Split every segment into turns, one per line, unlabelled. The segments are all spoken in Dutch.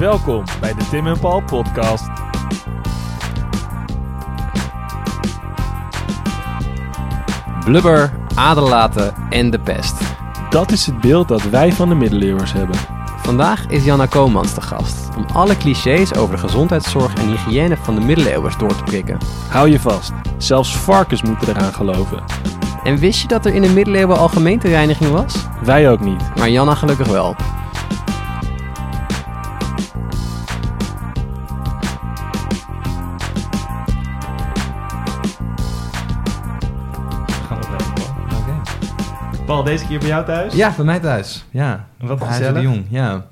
Welkom bij de Tim en Paul podcast.
Blubber, aderlaten en de pest.
Dat is het beeld dat wij van de middeleeuwers hebben.
Vandaag is Janna Komans de gast om alle clichés over de gezondheidszorg en hygiëne van de middeleeuwers door te prikken.
Hou je vast, zelfs varkens moeten eraan geloven.
En wist je dat er in de middeleeuwen al gemeentereiniging was?
Wij ook niet.
Maar Janna gelukkig wel.
Paul, deze keer bij jou thuis?
Ja, bij mij thuis. Ja.
Wat gezellig.
de Jong, ja.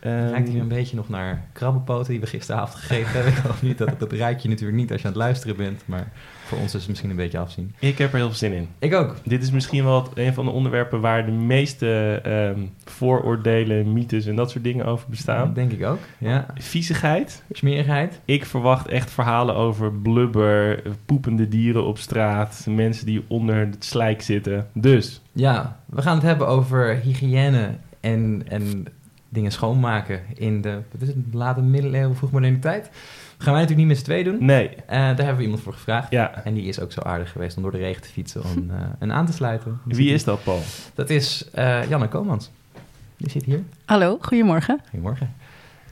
Ehm,
Ruikt hier een beetje nog naar krabbelpoten die we gisteravond gegeten hebben. Ik hoop niet, dat, dat ruik je natuurlijk niet als je aan het luisteren bent. Maar voor ons is het misschien een beetje afzien.
ik heb er heel veel zin in.
Ik ook.
Dit is misschien wel een van de onderwerpen waar de meeste ehm, vooroordelen, mythes en dat soort dingen over bestaan.
Denk ik ook. Ja.
Viezigheid.
Smerigheid.
Ik verwacht echt verhalen over blubber, poepende dieren op straat, mensen die onder het slijk zitten. Dus,
Ja, we gaan het hebben over hygiëne en, en dingen schoonmaken in de, wat is het, late middeleeuwen, vroegmoderne tijd. Gaan wij natuurlijk niet met z'n twee doen.
nee,
Eh, daar hebben we iemand voor gevraagd.
ja.
En die is ook zo aardig geweest om door de regen te fietsen om eh en aan te sluiten. Dus
Wie is dat, Paul?
Dat is eh Janne Komans. Die zit hier.
Hallo, goedemorgen.
Goedemorgen.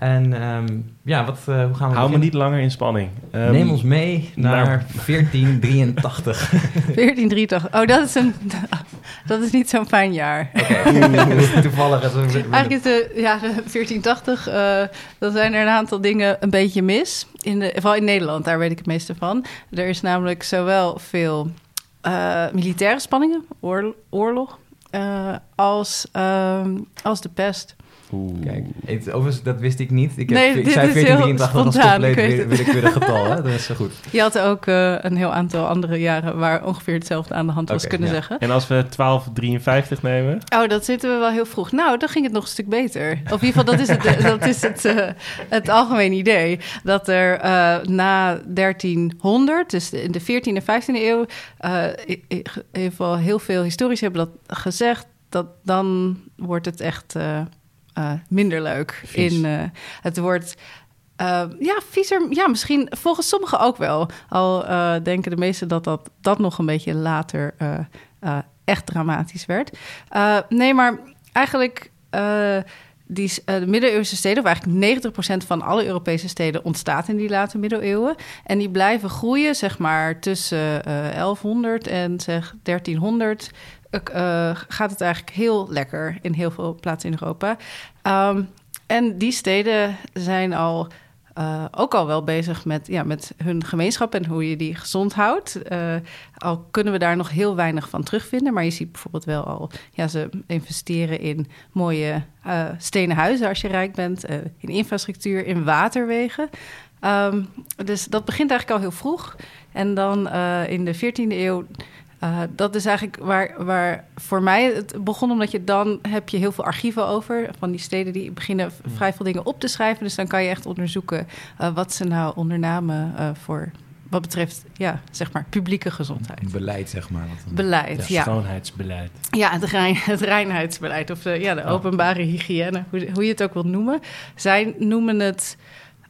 En ehm, ja, wat, eh, hoe gaan we
Hou me
beginnen?
niet langer in spanning. Ehm,
Neem ons mee naar
naar-
1483.
1483. Oh, dat is, een, dat is niet zo'n fijn jaar.
Oké, toevallig. als we-
Eigenlijk is de, ja, de 1480, eh dan zijn er een aantal dingen een beetje mis. In de, vooral in Nederland, daar weet ik het meeste van. Er is namelijk zowel veel eh, militaire spanningen, oor- oorlog, eh, als, ehm, als de pest.
Oeh.
Kijk, het, overigens, dat wist ik niet. Ik, heb,
Nee,
ik
dit
zei
is heel
1483 als compleet, weer een getal. Hè? Dat is zo goed.
Je had ook eh, een heel aantal andere jaren waar ongeveer hetzelfde aan de hand was kunnen
ja.
zeggen.
En als we 1253 nemen?
Oh, dat zitten we wel heel vroeg. Nou, dan ging het nog een stuk beter. Of in ieder geval, dat is het, dat is het, eh, het algemeen idee. Dat er eh, na 1300, dus in de 14e en 15e eeuw... eh, in in ieder geval heel veel historici hebben dat gezegd... dat dan wordt het echt eh, minder leuk.
Vies.
In, eh, het wordt... eh, ja, viezer. Ja, misschien volgens sommigen ook wel. Al denken de meesten dat dat, dat nog een beetje later echt dramatisch werd. Nee, maar eigenlijk die, de middeleeuwse steden, of eigenlijk 90% van alle Europese steden ontstaat in die late middeleeuwen. En die blijven groeien, zeg maar, tussen eh 1100 en zeg 1300. Eh, gaat het eigenlijk heel lekker in heel veel plaatsen in Europa. Ehm, en die steden zijn al eh, ook al wel bezig met, ja, met hun gemeenschap en hoe je die gezond houdt. Eh, al kunnen we daar nog heel weinig van terugvinden. Maar je ziet bijvoorbeeld wel al, ja, ze investeren in mooie stenen huizen als je rijk bent, in infrastructuur, in waterwegen. Ehm, dus dat begint eigenlijk al heel vroeg. En dan in de 14e eeuw. Eh, dat is eigenlijk waar, waar voor mij het begon, omdat je dan heb je heel veel archieven over van die steden die beginnen v- vrij veel dingen op te schrijven. Dus dan kan je echt onderzoeken eh, wat ze nou ondernamen eh, voor wat betreft, ja, zeg maar, publieke gezondheid.
Beleid, zeg maar. Wat een-
Beleid, ja.
Schoonheidsbeleid.
Ja, het, rein, het reinheidsbeleid of de, ja, de openbare hygiëne, hoe, hoe je het ook wilt noemen. Zij noemen het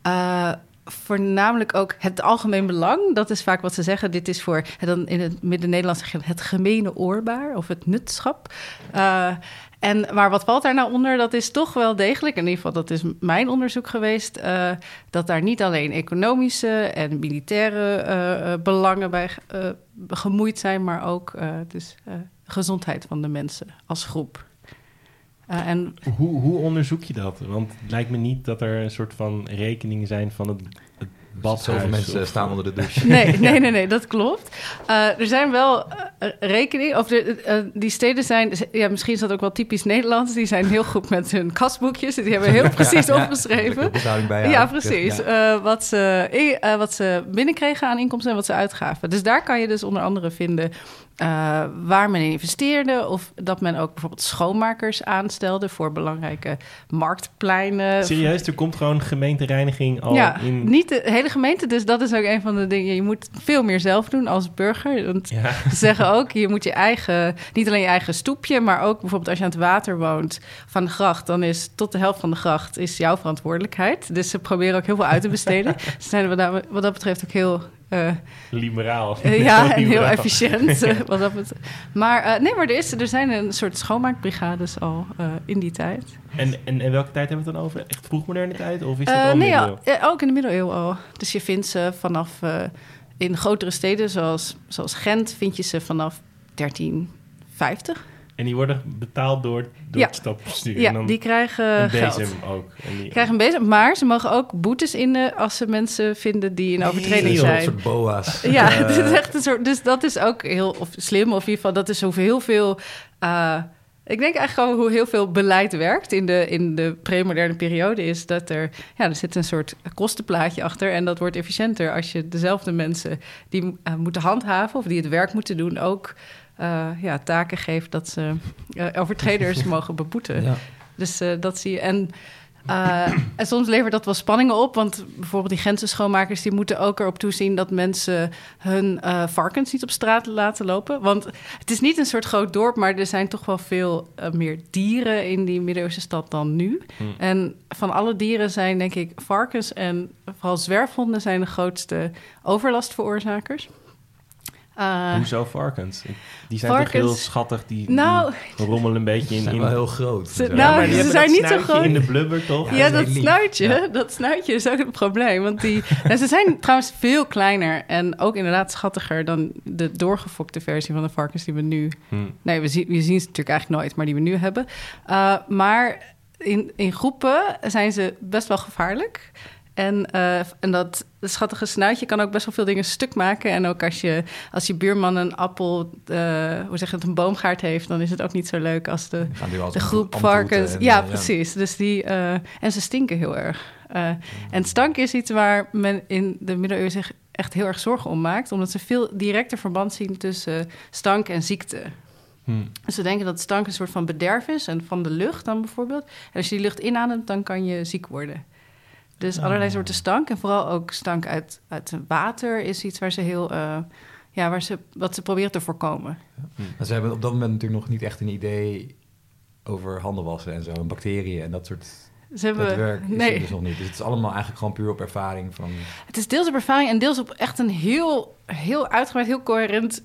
eh, voornamelijk ook het algemeen belang. Dat is vaak wat ze zeggen. Dit is voor, dan in het Midden-Nederlands zeg je het gemene oorbaar of het nutschap. Eh, en, maar wat valt daar nou onder? Dat is toch wel degelijk, in ieder geval dat is mijn onderzoek geweest... eh, dat daar niet alleen economische en militaire eh, belangen bij gemoeid zijn... maar ook dus, gezondheid van de mensen als groep. Eh, en
Hoe, hoe onderzoek je dat? Want het lijkt me niet dat er een soort van rekeningen zijn van het, het badhuis.
Zoveel mensen
of-
staan onder de douche.
Nee, nee, nee, nee, dat klopt. Eh, er zijn wel eh, rekeningen, of de, die steden zijn, ja, misschien is dat ook wel typisch Nederlands, die zijn heel goed met hun kasboekjes, die hebben heel precies
Ja,
opgeschreven. Ja, precies.
Ja.
Eh, wat, ze, eh, wat ze binnenkregen aan inkomsten en wat ze uitgaven. Dus daar kan je dus onder andere vinden eh, waar men in investeerde. Of dat men ook bijvoorbeeld schoonmakers aanstelde voor belangrijke marktpleinen.
Serieus, er komt gewoon gemeentereiniging al
ja,
in...
niet de, hele gemeente. Dus dat is ook een van de dingen. Je moet veel meer zelf doen als burger. Want
Ja.
ze zeggen ook, je moet je eigen, niet alleen je eigen stoepje, maar ook bijvoorbeeld als je aan het water woont van de gracht, dan is tot de helft van de gracht is jouw verantwoordelijkheid. Dus ze proberen ook heel veel uit te besteden. ze zijn wat dat betreft ook heel eh,
Liberaal.
eh, ja, en heel efficiënt. eh, wat dat betreft. Maar eh, nee, maar er, is, er zijn een soort schoonmaakbrigades al in die tijd.
En, en, en welke tijd hebben we het dan over? Echt vroegmoderne tijd? Of is dat al
nee, eh, ook in de middeleeuwen al. Dus je vindt ze vanaf in grotere steden zoals, zoals Gent, vind je ze vanaf 1350.
En die worden betaald door, door
Ja.
het stadsbestuur.
Ja,
en dan
die krijgen
een
geld.
bezem ook. En die,
krijgen een bezem, maar ze mogen ook boetes innen als ze mensen vinden die in overtreding zijn.
soort boa's.
Ja, het is echt een soort. Dus dat is ook heel of slim. Of in ieder geval, dat is over heel veel. eh, ik denk eigenlijk gewoon hoe heel veel beleid werkt in de, in de premoderne periode. Is dat er. Ja, er zit een soort kostenplaatje achter. En dat wordt efficiënter als je dezelfde mensen die eh, moeten handhaven. of die het werk moeten doen. ook ja, taken geeft dat ze eh, overtreders mogen beboeten.
ja.
Dus eh, dat zie je. En, eh, en soms levert dat wel spanningen op. Want bijvoorbeeld die Gentse schoonmakers... die moeten ook erop toezien dat mensen hun eh, varkens niet op straat laten lopen. Want het is niet een soort groot dorp... maar er zijn toch wel veel eh, meer dieren in die middeleeuwse stad dan nu.
Hmm.
En van alle dieren zijn denk ik varkens en vooral zwerfhonden... zijn de grootste overlastveroorzakers. Eh,
Hoezo varkens? Die zijn toch heel schattig? Die,
nou,
die rommelen een beetje
Ze
in...
zijn
in
wel heel groot.
Ze- nou,
maar die
ze
hebben
zijn
dat
niet zo
snuitje
groot.
in de blubber, toch?
Ja,
Ja,
dat snuitje,
Ja.
dat snuitje is ook het probleem. Want die, nou, ze zijn trouwens veel kleiner en ook inderdaad schattiger dan de doorgefokte versie van de varkens die we nu.
Hm.
Nee, we zien, we zien ze natuurlijk eigenlijk nooit, maar die we nu hebben. Uh, maar in, in groepen zijn ze best wel gevaarlijk. En, uh, en dat schattige snuitje kan ook best wel veel dingen stuk maken. En ook als je, als je buurman een appel, uh, hoe zeg je het, een boomgaard heeft, dan is het ook niet zo leuk als de, de groep varkens.
en,
ja,
eh,
precies. Dus die, uh, en ze stinken heel erg. En stank is iets waar men in de middeleeuwen zich echt heel erg zorgen om maakt, omdat ze veel directer verband zien tussen stank en ziekte.
Hmm.
Dus ze denken dat stank een soort van bederf is en van de lucht dan bijvoorbeeld. En als je die lucht inademt, dan kan je ziek worden. Dus
Oh.
allerlei soorten stank en vooral ook stank uit, uit water is iets waar ze heel, uh, ja, waar ze, wat ze proberen te voorkomen.
Maar ze hebben op dat moment natuurlijk nog niet echt een idee over handenwassen en zo, en bacteriën en dat soort
ze hebben,
dat werk is
nee.
dus nog niet. Dus het is allemaal eigenlijk gewoon puur op ervaring van...
Het is deels op ervaring en deels op echt een heel, heel uitgebreid, heel coherent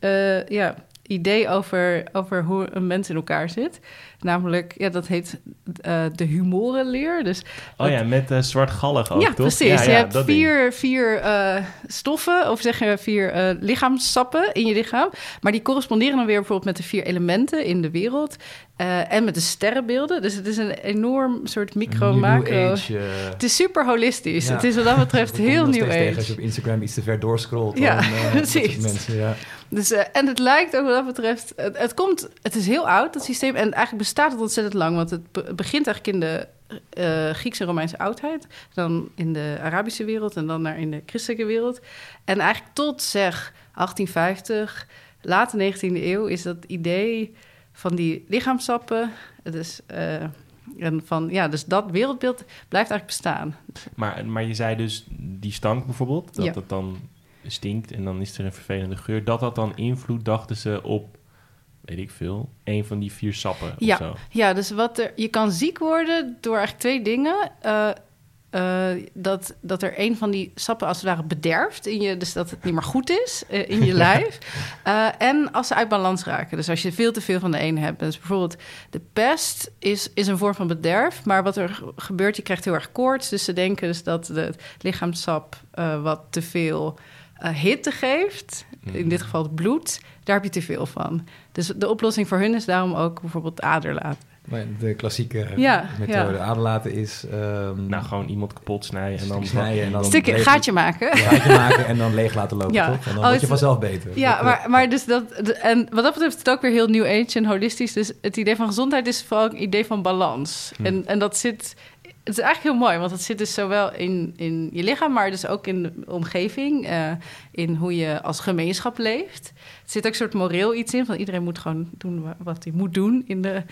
uh, ja, idee over, over hoe een mens in elkaar zit. Namelijk, ja, dat heet uh, de humorenleer. Dus
oh ja, met uh, zwartgallig ook,
ja,
toch?
Precies.
Ja,
je
ja,
hebt
dat
vier, vier uh, stoffen, of zeg je vier uh, lichaamssappen in je lichaam. Maar die corresponderen dan weer bijvoorbeeld met de vier elementen in de wereld. Uh, en met de sterrenbeelden. Dus het is een enorm soort micro-macro. Het is super holistisch. Ja. Het is wat dat betreft heel nieuw age.
Als je op Instagram iets te ver doorscrollt.
Ja,
dan, uh,
precies.
Mensen, ja.
Dus, uh, en het lijkt ook wat dat betreft... Het, het, komt, het is heel oud, dat systeem. En eigenlijk bestaat het ontzettend lang. Want het be begint eigenlijk in de uh, Griekse en Romeinse oudheid. Dan in de Arabische wereld en dan naar in de christelijke wereld. En eigenlijk tot zeg 1850, late 19e eeuw... is dat idee van die lichaamsappen... Dus, uh, en van, ja, dus dat wereldbeeld blijft eigenlijk bestaan.
Maar, maar je zei dus die stank bijvoorbeeld, dat
Ja.
het dan stinkt en dan is er een vervelende geur. Dat had dan invloed, dachten ze, op, weet ik veel, een van die vier sappen
Ja,
of zo.
ja dus wat er, je kan ziek worden door eigenlijk twee dingen. Uh, uh, dat, dat er een van die sappen als het ware bederft in je, dus dat het niet meer goed is uh, in je lijf. En als ze uit balans raken. Dus als je veel te veel van de een hebt. Dus bijvoorbeeld de pest is, is een vorm van bederf. Maar wat er gebeurt, je krijgt heel erg koorts. Dus ze denken dus dat het lichaamssap uh, wat te veel hitte geeft. In dit geval het bloed. Daar heb je te veel van. Dus de oplossing voor hun is daarom ook bijvoorbeeld aderlaten.
Maar de klassieke
Ja,
methode
ja.
aderlaten is... Um,
Nou, gewoon iemand kapot snijden en dan...
snijden en dan
Stukje,
leeg-
gaatje maken.
gaatje maken en dan leeg laten lopen,
Ja.
toch? En dan
Oh,
word je
het-
vanzelf beter.
Ja, maar, maar dus dat... de- En wat dat betreft is het ook weer heel new age en holistisch. Dus het idee van gezondheid is vooral een idee van balans.
Hm.
En, en dat zit... Het is eigenlijk heel mooi, want het zit dus zowel in, in je lichaam... maar dus ook in de omgeving, eh, in hoe je als gemeenschap leeft. Er zit ook een soort moreel iets in, van iedereen moet gewoon doen wa- wat hij moet doen in de,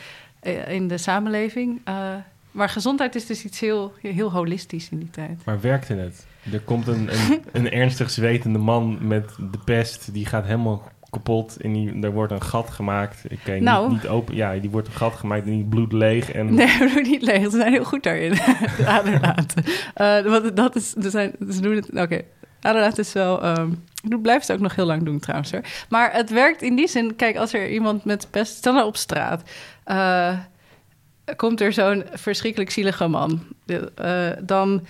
eh, in de samenleving. Eh, maar gezondheid is dus iets heel, heel holistisch in die tijd.
Maar werkte het? Er komt een, een, een ernstig zwetende man met de pest. Die gaat helemaal kapot. En die, er wordt een gat gemaakt. Ik je
Nou.
niet, niet open. Ja, die wordt een gat gemaakt en die bloed leeg. En
Nee, doen niet leeg. Ze zijn heel goed daarin. de aderlaten. Eh, want dat is, er zijn, ze doen het, oké. Aderlaten is wel, ehm dat blijven ze ook nog heel lang doen trouwens. Hoor. Maar het werkt in die zin, kijk, als er iemand met pest, stel nou op straat, eh, komt er zo'n verschrikkelijk zielige man. Eh, dan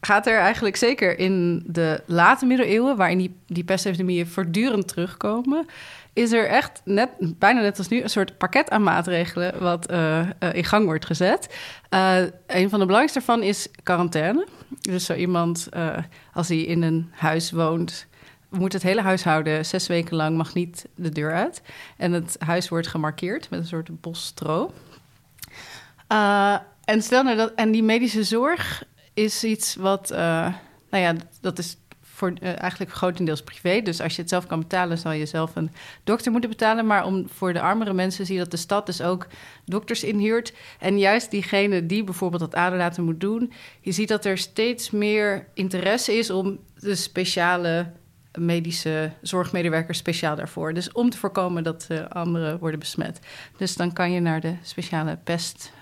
gaat er eigenlijk zeker in de late middeleeuwen, waarin die, die pestepidemieën voortdurend terugkomen, is er echt net, bijna net als nu, een soort pakket aan maatregelen wat eh, eh, in gang wordt gezet. Eh, een van de belangrijkste daarvan is quarantaine. Dus zo iemand, als hij in een huis woont, moet het hele huishouden zes weken lang mag niet de deur uit. En het huis wordt gemarkeerd met een soort bos stro. En stel nou dat, en die medische zorg is iets wat, eh, nou ja, dat is voor eh, eigenlijk grotendeels privé. Dus als je het zelf kan betalen, zal je zelf een dokter moeten betalen. Maar om, voor de armere mensen zie je dat de stad dus ook dokters inhuurt. En juist diegene die bijvoorbeeld dat aderlaten moet doen, je ziet dat er steeds meer interesse is om de speciale medische zorgmedewerkers speciaal daarvoor. Dus om te voorkomen dat eh, anderen worden besmet. Dus dan kan je naar de speciale pest.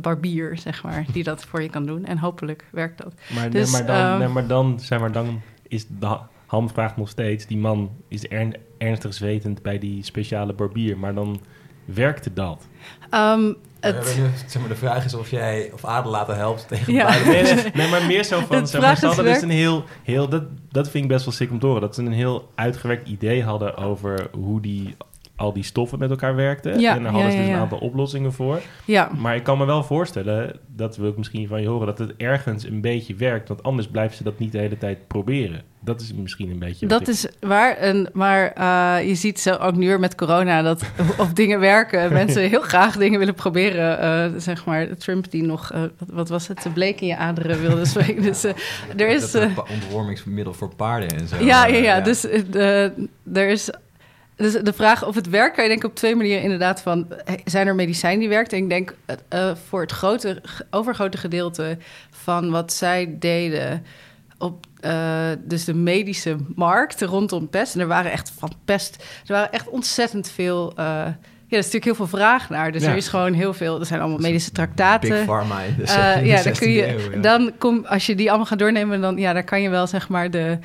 Barbier, zeg maar, die dat voor je kan doen. En hopelijk werkt dat.
Maar,
Dus,
nee, maar, dan,
ehm,
nee, maar dan, zeg maar, dan is de ha- hamvraag nog steeds... die man is ern- ernstig zwetend bij die speciale barbier. Maar dan werkte dat.
Ehm,
Het...
het,
zeg maar, de vraag is of jij of Aderlaten helpt tegen
Ja.
beide
Nee, nee, nee, maar meer zo van... Zeg maar, dat is
werk-
een heel... heel dat, dat vind ik best wel sick om te horen. Dat ze een heel uitgewerkt idee hadden over hoe die... al die stoffen met elkaar werkten.
Ja,
en daar hadden
ja,
ze dus
ja,
een
ja.
aantal oplossingen voor.
ja,
Maar ik kan me wel voorstellen, dat wil ik misschien van je horen, dat het ergens een beetje werkt. Want anders blijven ze dat niet de hele tijd proberen. Dat is misschien een beetje.
dat
ik-
is waar. En, maar eh, je ziet zo ook nu weer met corona dat of dingen werken. Mensen heel graag dingen willen proberen. eh, zeg maar, Trump die nog, eh, wat, wat was het, bleek in je aderen wilde spreken. Dus er is...
Dat een ontwormingsmiddel voor paarden en zo.
Ja, ja,
Eh,
ja. Dus de, er is. Dus de vraag of het werkt, kan je denken op twee manieren inderdaad van... zijn er medicijnen die werkt? En ik denk eh, voor het grote, overgrote gedeelte van wat zij deden... op eh, dus de medische markt rondom pest... en er waren echt van pest... er waren echt ontzettend veel... eh, ja, er is natuurlijk heel veel vraag naar. Dus
Ja.
er is gewoon heel veel... Er zijn allemaal medische traktaten.
Big Pharma de
ja, dan
16e
kun je,
eeuw, ja.
dan kom, als je die allemaal gaat doornemen, dan, ja, dan kan je wel zeg maar de,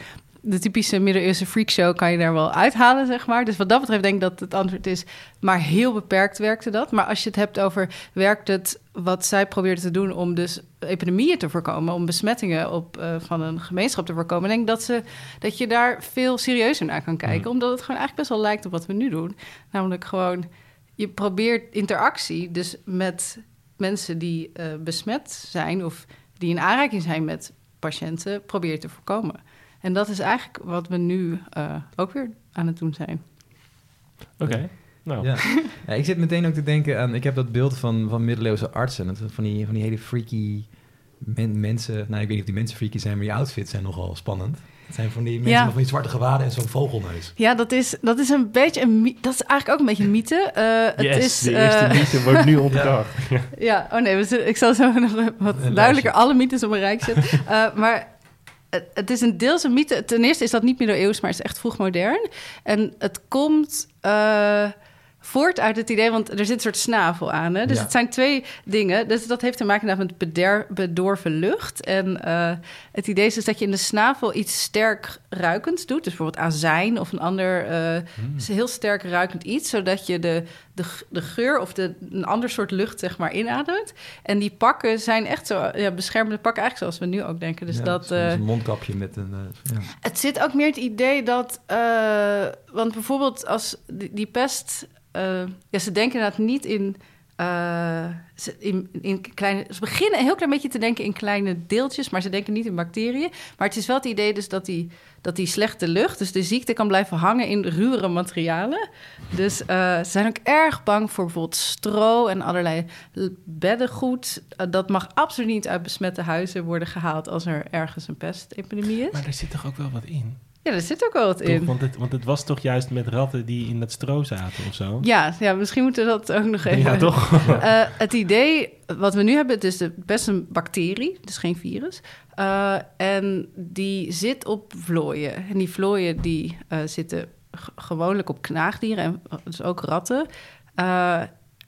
de typische middeleeuwse freakshow kan je daar wel uithalen, zeg maar. Dus wat dat betreft denk ik dat het antwoord is, maar heel beperkt werkte dat. Maar als je het hebt over werkt het wat zij probeerden te doen om dus epidemieën te voorkomen, om besmettingen op, eh, van een gemeenschap te voorkomen, denk ik dat, ze, dat je daar veel serieuzer naar kan kijken,
Mhm.
omdat het gewoon eigenlijk best wel lijkt op wat we nu doen. Namelijk gewoon, je probeert interactie dus met mensen die eh, besmet zijn of die in aanraking zijn met patiënten, probeer je te voorkomen. En dat is eigenlijk wat we nu eh, ook weer aan het doen zijn.
Oké. Nou,
Ja. ja, ik zit meteen ook te denken aan... Ik heb dat beeld van, van middeleeuwse artsen. Dat, van, die, van die hele freaky men- mensen... Nou, ik weet niet of die mensen freaky zijn... maar die outfits zijn nogal spannend. Het zijn van die mensen
Ja.
met van die zwarte gewaden en zo'n vogelneus.
Ja, dat is, dat is een beetje een dat is eigenlijk ook een beetje een mythe. Eh, het
yes,
is,
de eerste
eh,
mythe wordt nu ontkracht.
Ja, oh nee, we zullen- ik zal zo nog wat duidelijker alle mythes op een rijk zetten. Eh, maar het, het is een deels mythe. Ten eerste is dat niet middeleeuws, maar het is echt vroeg modern. En het komt eh, voort uit het idee, want er zit een soort snavel aan. Hè? Dus
Ja.
het zijn twee dingen. Dus dat heeft te maken met beder, bedorven lucht. En eh, het idee is dus dat je in de snavel iets sterk ruikends doet. Dus bijvoorbeeld azijn of een ander eh, heel sterk ruikend iets. Zodat je de, de, de geur of de, een ander soort lucht zeg maar inademt. En die pakken zijn echt zo ja, beschermende pakken eigenlijk zoals we nu ook denken. Dus
Ja,
dat...
zo'n-
eh,
mondkapje met een... eh, ja.
het zit ook meer het idee dat... eh, want bijvoorbeeld als die, die pest... eh, ja, ze denken inderdaad niet in... eh, ze, in, in kleine, ze beginnen een heel klein beetje te denken in kleine deeltjes, maar ze denken niet in bacteriën. Maar het is wel het idee dus dat die, dat die slechte lucht, dus de ziekte kan blijven hangen in ruwere materialen. Dus eh, ze zijn ook erg bang voor bijvoorbeeld stro en allerlei beddengoed. Dat mag absoluut niet uit besmette huizen worden gehaald als er ergens een pestepidemie is.
Maar er zit toch ook wel wat in?
Ja, er zit ook wel wat
Toch?
in.
Want, het, want het was toch juist met ratten die in dat stro zaten of zo?
Ja, ja, misschien moeten we dat ook nog even...
Ja, toch?
Eh, het idee wat we nu hebben, het is de, best een bacterie, dus geen virus. Eh, en die zit op vlooien. En die vlooien die eh, zitten gewoonlijk op knaagdieren, en dus ook ratten.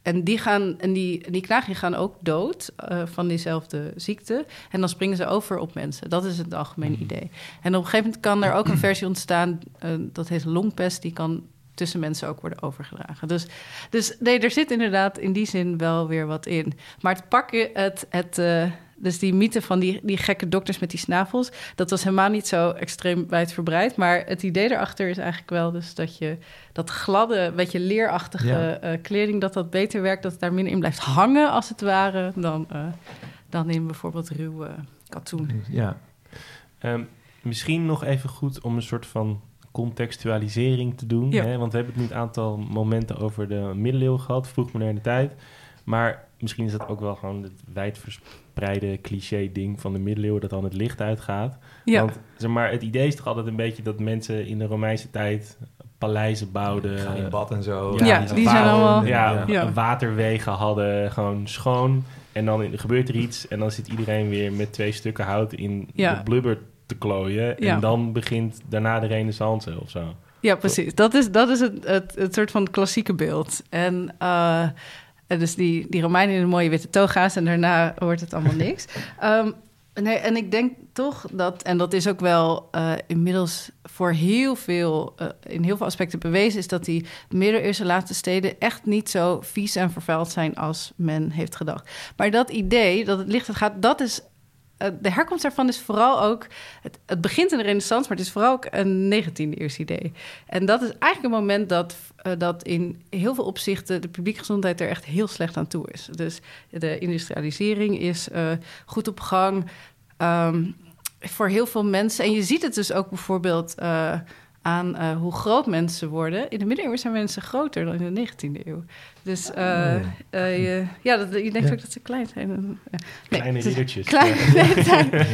En die, gaan, en die, die gaan ook dood eh, van diezelfde ziekte. En dan springen ze over op mensen. Dat is het algemene idee. En op een gegeven moment kan er ook een versie ontstaan, eh, dat heet longpest, die kan tussen mensen ook worden overgedragen. Dus, dus nee, er zit inderdaad in die zin wel weer wat in. Maar het pakken, het, het, eh, dus die mythe van die, die gekke dokters met die snavels, dat was helemaal niet zo extreem wijdverbreid. Maar het idee erachter is eigenlijk wel dus dat je dat gladde, beetje leerachtige
Ja.
eh, kleding, dat dat beter werkt, dat het daar minder in blijft hangen als het ware, dan, eh, dan in bijvoorbeeld ruw eh, katoen.
Ja.
Ehm, misschien nog even goed om een soort van contextualisering te doen.
Ja.
Hè? Want we hebben het nu een aantal momenten over de middeleeuwen gehad, vroegmoderne tijd. Maar misschien is dat ook wel gewoon het wijdverspreide cliché-ding van de middeleeuwen dat dan het licht uitgaat.
Ja,
Want zeg maar, het idee is toch altijd een beetje dat mensen in de Romeinse tijd paleizen bouwden.
Gaan in bad en zo.
Ja, die zijn
wa-
allemaal-
Ja,
Ja.
waterwegen hadden gewoon schoon. En dan gebeurt er iets en dan zit iedereen weer met twee stukken hout in
Ja.
de blubber te klooien.
Ja.
En dan begint daarna de renaissance of zo.
Ja, precies. Dat is, dat is het, het, het soort van klassieke beeld. En, eh, en dus die, die Romeinen in een mooie witte toga's en daarna wordt het allemaal niks. Ehm, nee, en ik denk toch dat, en dat is ook wel eh, inmiddels voor heel veel, eh, in heel veel aspecten bewezen, is dat die middeleeuwse laatste steden echt niet zo vies en vervuild zijn als men heeft gedacht. Maar dat idee dat het licht het gaat, dat is eh, de herkomst daarvan is vooral ook... Het, het begint in de renaissance, maar het is vooral ook een 19e eeuws idee. En dat is eigenlijk een moment dat, eh, dat in heel veel opzichten... de publieke gezondheid er echt heel slecht aan toe is. Dus de industrialisering is eh, goed op gang. Ehm, voor heel veel mensen... En je ziet het dus ook bijvoorbeeld... eh, aan eh, hoe groot mensen worden. In de middeleeuwen zijn mensen groter dan in de 19e eeuw. Dus eh, eh, je, ja, dat, je denkt
Ja.
ook dat ze klein zijn. Nee,
Kleine riddertjes.
Klein,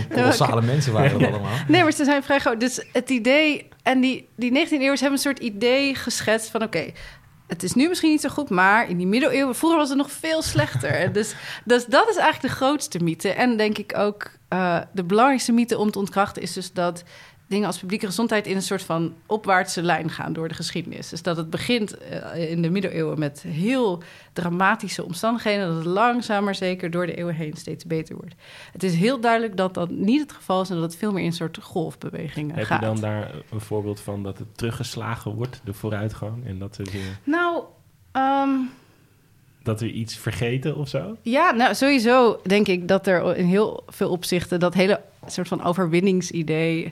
Kolossale mensen waren dat allemaal.
Nee, maar ze zijn vrij groot. Dus het idee... En die, die 19e eeuwers hebben een soort idee geschetst van... oké, het is nu misschien niet zo goed, maar in die middeleeuwen... vroeger was het nog veel slechter. En dus, dus dat is eigenlijk de grootste mythe. En denk ik ook eh, de belangrijkste mythe om te ontkrachten... is dus dat dingen als publieke gezondheid... in een soort van opwaartse lijn gaan door de geschiedenis. Dus dat het begint eh, in de middeleeuwen met heel dramatische omstandigheden... dat het langzaam maar zeker door de eeuwen heen steeds beter wordt. Het is heel duidelijk dat dat niet het geval is... en dat het veel meer in een soort golfbewegingen
Heb
gaat.
je dan daar een voorbeeld van dat het teruggeslagen wordt, de vooruitgang? En dat weer,
Nou, ehm,
dat we iets vergeten of zo?
ja, nou sowieso denk ik dat er in heel veel opzichten... dat hele soort van overwinningsidee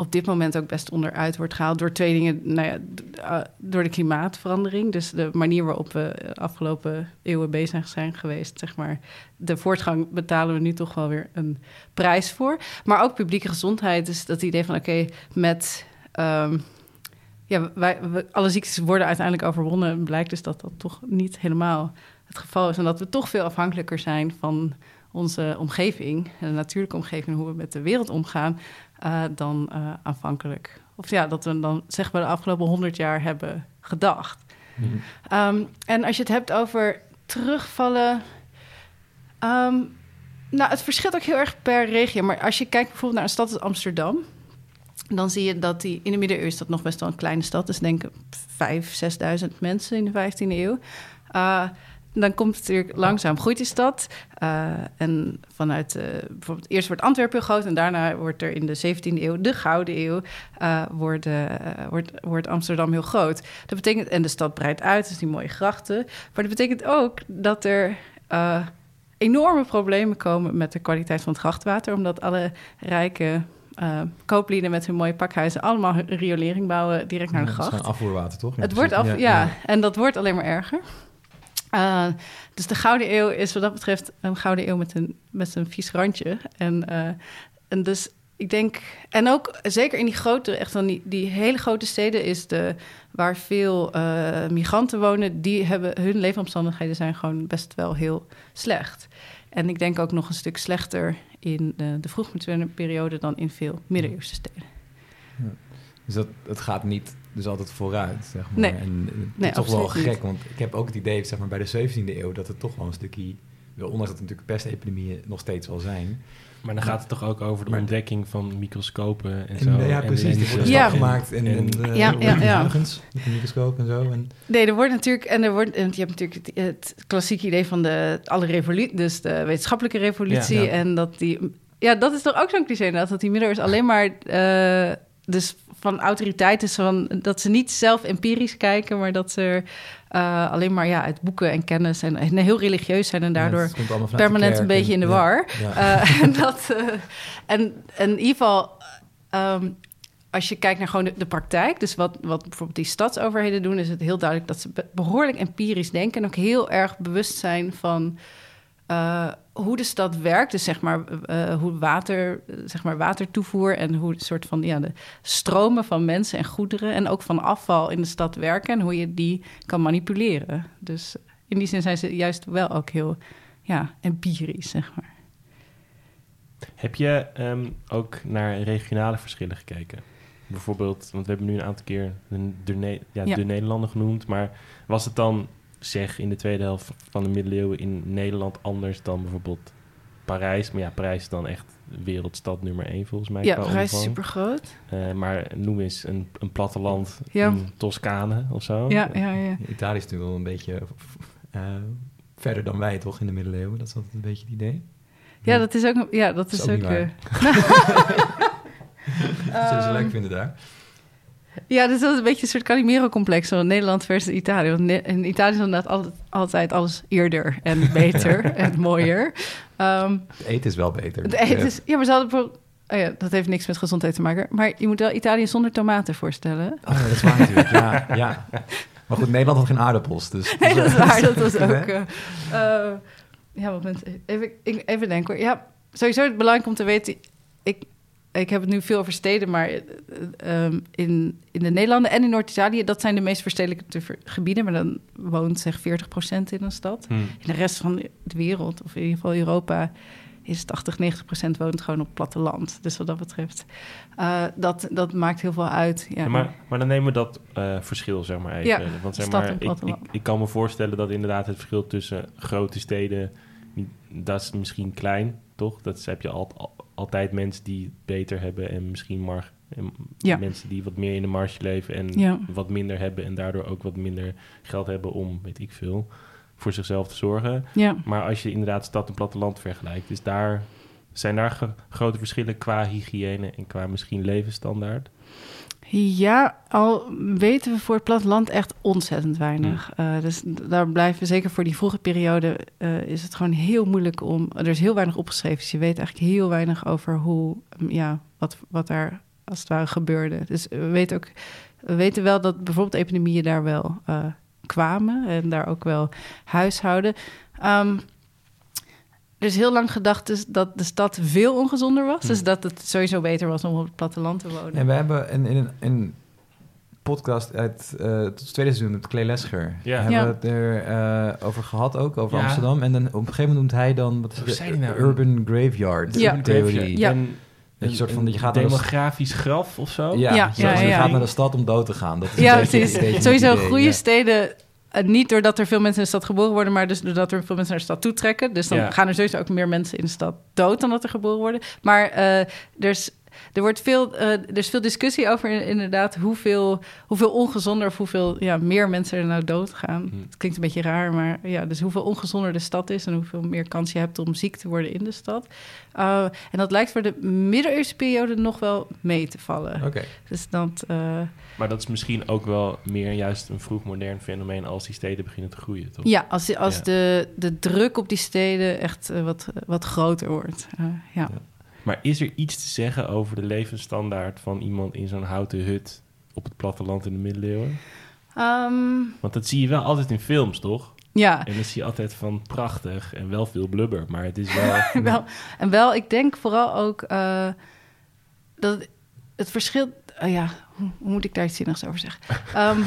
op dit moment ook best onderuit wordt gehaald... door twee dingen, nou ja, eh, door de klimaatverandering. Dus de manier waarop we de afgelopen eeuwen bezig zijn geweest, zeg maar. De voortgang betalen we nu toch wel weer een prijs voor. Maar ook publieke gezondheid, dus dat idee van oké, met... ehm, ja, wij, we- alle ziektes worden uiteindelijk overwonnen. Blijkt dus dat dat toch niet helemaal het geval is. En dat we toch veel afhankelijker zijn van onze omgeving, de natuurlijke omgeving, hoe we met de wereld omgaan, eh, dan eh, aanvankelijk. Of ja, dat we dan zeg maar de afgelopen honderd jaar hebben gedacht. Ehm, en als je het hebt over terugvallen. ehm, nou, het verschilt ook heel erg per regio. Maar als je kijkt bijvoorbeeld naar een stad als Amsterdam. Dan zie je dat die in de middeleeuwen is dat nog best wel een kleine stad. Dus denk ik 5.000, 6.000 mensen in de 15e eeuw. Uh, dan komt het natuurlijk langzaam groeit die stad. Uh, en vanuit uh, bijvoorbeeld eerst wordt Antwerpen heel groot en daarna wordt er in de 17e eeuw, de Gouden Eeuw, uh, wordt, wordt, wordt Amsterdam heel groot. Dat betekent, en de stad breidt uit, dus die mooie grachten. Maar dat betekent ook dat er enorme problemen komen met de kwaliteit van het grachtwater, omdat alle rijke uh, kooplieden met hun mooie pakhuizen allemaal hun riolering bouwen direct naar de gracht.
Het is afvoerwater, toch?
Ja, het wordt af, ja, ja, en dat wordt alleen maar erger. Uh, dus de Gouden Eeuw is wat dat betreft een Gouden Eeuw met een, met een vies randje. En, uh, en dus ik denk, en ook zeker in die grote, echt van die, die hele grote steden is de, waar veel uh, migranten wonen, die hebben, hun leefomstandigheden zijn gewoon best wel heel slecht. En ik denk ook nog een stuk slechter in de, de vroegmoderne periode dan in veel middeleeuwse steden.
Dus dat, het gaat niet dus altijd vooruit, zeg maar.
Nee.
En eh, het
Nee,
is toch wel gek,
niet.
want ik heb ook het idee, zeg maar, bij de 17e eeuw... dat het toch wel een stukje... wel, Ondanks dat er natuurlijk pestepidemieën nog steeds wel zijn.
Maar dan gaat het toch ook over de
Maar-
ontdekking van microscopen en,
En,
zo.
eh, ja, precies.
Ja.
stap gemaakt en,
en-
en, eh,
Ja, ja, ja.
met een microscoop en zo. En,
Nee, er wordt natuurlijk, en er wordt, en je hebt natuurlijk het, het klassieke idee van de alle revolutie, dus de wetenschappelijke revolutie,
Ja, ja.
en dat die, ja, dat is toch ook zo'n cliché inderdaad, dat die middeleeuwers alleen maar, eh, dus van autoriteit is van dat ze niet zelf empirisch kijken, maar dat ze eh, alleen maar ja uit boeken en kennis en, en heel religieus zijn en daardoor
Ja,
permanent een beetje in de war.
ja.
Eh, en, dat, eh, en, en in ieder geval, ehm, als je kijkt naar gewoon de, de praktijk, dus wat, wat bijvoorbeeld die stadsoverheden doen, is het heel duidelijk dat ze be- behoorlijk empirisch denken en ook heel erg bewust zijn van eh, hoe de stad werkt. Dus zeg maar eh, hoe water, eh, zeg maar watertoevoer en hoe soort van ja, de stromen van mensen en goederen en ook van afval in de stad werken en hoe je die kan manipuleren. Dus in die zin zijn ze juist wel ook heel ja, empirisch, zeg maar.
Heb je ehm, ook naar regionale verschillen gekeken? Bijvoorbeeld, want we hebben nu een aantal keer de, ja,
Ja.
de Nederlanden genoemd. Maar was het dan, zeg, in de tweede helft van de middeleeuwen in Nederland anders dan bijvoorbeeld Parijs? Maar ja, Parijs is dan echt wereldstad nummer één volgens mij.
Ja, Parijs is super groot.
Eh, maar noem eens een, een platteland
Ja.
in Toscane of zo.
Ja, ja, ja.
Italië is natuurlijk wel een beetje eh, verder dan wij, toch, in de middeleeuwen. Dat is altijd een beetje het idee.
Ja, dat is ook. Ja, dat
Is
is,
ook
ook.
Zullen ze
ehm,
leuk vinden daar?
Ja, dus dat is een beetje een soort Calimero-complex van Nederland versus Italië. Want in Italië is inderdaad altijd, altijd alles eerder en beter en mooier. Ehm,
Het eten is wel beter.
het eten is, ja, maar ze hadden bijvoorbeeld- oh ja, dat heeft niks met gezondheid te maken. Maar je moet wel Italië zonder tomaten voorstellen.
Oh, ja, dat is waar natuurlijk. Ja, ja. Maar goed, Nederland had geen aardappels. Dus,
Nee, dat is waar. Dat was ook. eh, eh, ja, wat moment. Even, ik- even denken hoor. Ja, sowieso het belangrijk om te weten. Ik, ik heb het nu veel over steden, maar eh, ehm, in, in de Nederlanden en in Noord-Italië, dat zijn de meest verstedelijkte ver- gebieden. Maar dan woont zeg 40% in een stad.
Hm.
In de rest van de wereld, of in ieder geval Europa, is 80, 90 procent woont gewoon op platteland. Dus wat dat betreft, eh, dat, dat maakt heel veel uit. Ja.
Ja, maar, maar dan nemen we dat eh, verschil, zeg maar, even.
Ja,
Want zeg maar, ik, ik, ik kan me voorstellen dat inderdaad het verschil tussen grote steden... dat is misschien klein, toch? Dat heb je al, al- altijd mensen die het beter hebben... en misschien en
Ja.
mensen die wat meer in de marge leven... en
Ja.
wat minder hebben en daardoor ook wat minder geld hebben... om, weet ik veel, voor zichzelf te zorgen.
ja.
Maar als je inderdaad stad en platteland vergelijkt... is daar, zijn daar grote verschillen qua hygiëne... en qua misschien levensstandaard?
Ja, al weten we voor het platteland echt ontzettend weinig. Eh, dus daar blijven we zeker voor die vroege periode eh, is het gewoon heel moeilijk om. Er is heel weinig opgeschreven, dus je weet eigenlijk heel weinig over hoe, ja, wat, wat daar als het ware gebeurde. Dus we weten ook, we weten wel dat bijvoorbeeld epidemieën daar wel eh, kwamen en daar ook wel huishouden. Ehm, er is heel lang gedacht dus dat de stad veel ongezonder was. Dus dat het sowieso beter was om op het platteland te wonen.
En we hebben in, in, een- in een podcast uit eh, het tweede seizoen met Clay Lescher...
Ja.
hebben
Ja.
we het er eh, over gehad ook, over
Ja.
Amsterdam. En dan op een gegeven moment noemt hij dan... Wat is
Hoe
het,
zei hij nou?
Urban Graveyard
Ja.
theorie.
Ja.
Dat je soort van,
een
je gaat naar de-
demografisch graf of zo?
Ja,
Ja,
zo,
ja,
je
ja.
gaat naar de stad om dood te gaan. Dat is
Ja, precies. Sowieso
idee,
goede
ja.
steden. Eh, niet doordat er veel mensen in de stad geboren worden, maar dus doordat er veel mensen naar de stad toetrekken. Dus dan
Ja.
gaan er sowieso ook meer mensen in de stad dood dan dat er geboren worden. Maar eh, er, is, er, wordt veel, eh, er is veel discussie over in- inderdaad hoeveel, hoeveel ongezonder of hoeveel ja, meer mensen er nou doodgaan.
Hm.
Het klinkt een beetje raar, maar ja, dus hoeveel ongezonder de stad is en hoeveel meer kans je hebt om ziek te worden in de stad. Uh, en dat lijkt voor de middeleeuwse periode nog wel mee te vallen.
Oké.
Dus dat. Uh,
Maar dat is misschien ook wel meer juist een vroeg modern fenomeen als die steden beginnen te groeien, toch?
Ja, als, als
Ja.
De, de druk op die steden echt wat, wat groter wordt. Ja.
Ja. Maar is er iets te zeggen over de levensstandaard van iemand in zo'n houten hut op het platteland in de middeleeuwen?
Um,
Want dat zie je wel altijd in films, toch?
Ja.
En dan zie je altijd van prachtig en wel veel blubber, maar het is wel...
wel en wel, ik denk vooral ook uh, dat het, verschil... Uh, ja, hoe, hoe, moet ik daar iets zinnigs over zeggen? Um,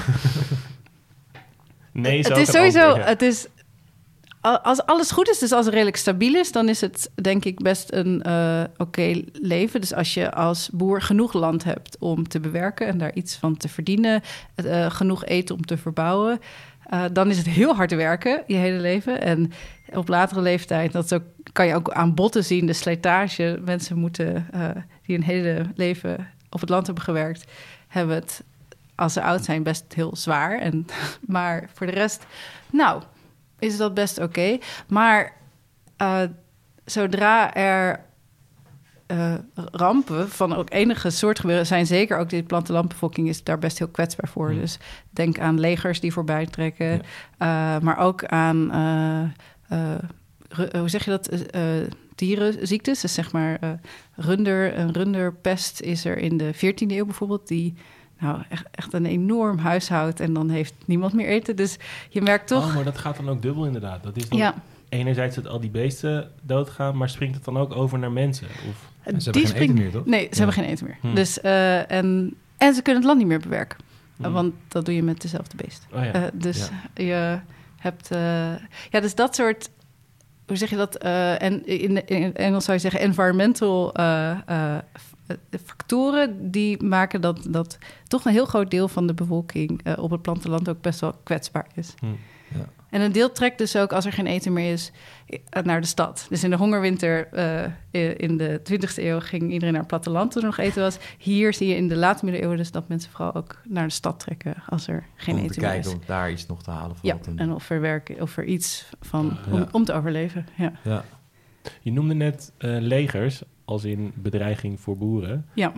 nee,
het is sowieso...
Antwoord, ja.
Het is als alles goed is, dus als het redelijk stabiel is, dan is het denk ik best een eh, oké leven. Dus als je als boer genoeg land hebt om te bewerken en daar iets van te verdienen, eh, genoeg eten om te verbouwen, eh, dan is het heel hard werken je hele leven. En op latere leeftijd, dat ook, kan je ook aan botten zien, de slijtage. Mensen moeten, die een hele leven op het land hebben gewerkt, hebben het als ze oud zijn best heel zwaar. En, maar voor de rest, nou, is dat best oké. Maar eh, zodra er eh, rampen van ook enige soort gebeuren, zijn zeker ook de plattelandbevolking is daar best heel kwetsbaar voor. Dus denk aan legers die voorbij trekken,
Ja.
eh, maar ook aan, hoe zeg je dat, dierenziektes. Dus zeg maar runder, een runderpest is er in de 14e eeuw bijvoorbeeld, die nou echt, echt een enorm huishoudt en dan heeft niemand meer eten. Dus je merkt toch,
Oh, maar dat gaat dan ook dubbel inderdaad. Dat is dan
ja,
enerzijds dat al die beesten doodgaan, maar springt het dan ook over naar mensen? Of,
En ze hebben
die
geen
springt
eten meer, toch?
Nee, ze
Ja.
hebben geen eten meer.
Hmm.
Dus, eh, en, en ze kunnen het land niet meer bewerken.
Hmm.
Want dat doe je met dezelfde beest.
oh ja.
Eh, dus je hebt... eh, ja, dus dat soort... Hoe zeg je dat? Eh, en in, in het Engels zou je zeggen environmental eh, eh, eh, factoren... die maken dat, dat toch een heel groot deel van de bevolking... eh, op het platteland ook best wel kwetsbaar is.
Hmm.
Ja.
En een deel trekt dus ook, als er geen eten meer is, eh, naar de stad. Dus in de hongerwinter eh, in de 20e eeuw ging iedereen naar het platteland toen er nog eten was. Hier zie je in de late middeleeuwen dus dat mensen vooral ook naar de stad trekken als er geen
om te
eten meer
kijken
is.
of daar iets nog te halen
Ja, en of er werken, of er iets van
Ja.
om, om te overleven. Ja.
Je noemde net eh, legers als in bedreiging voor boeren.
ja.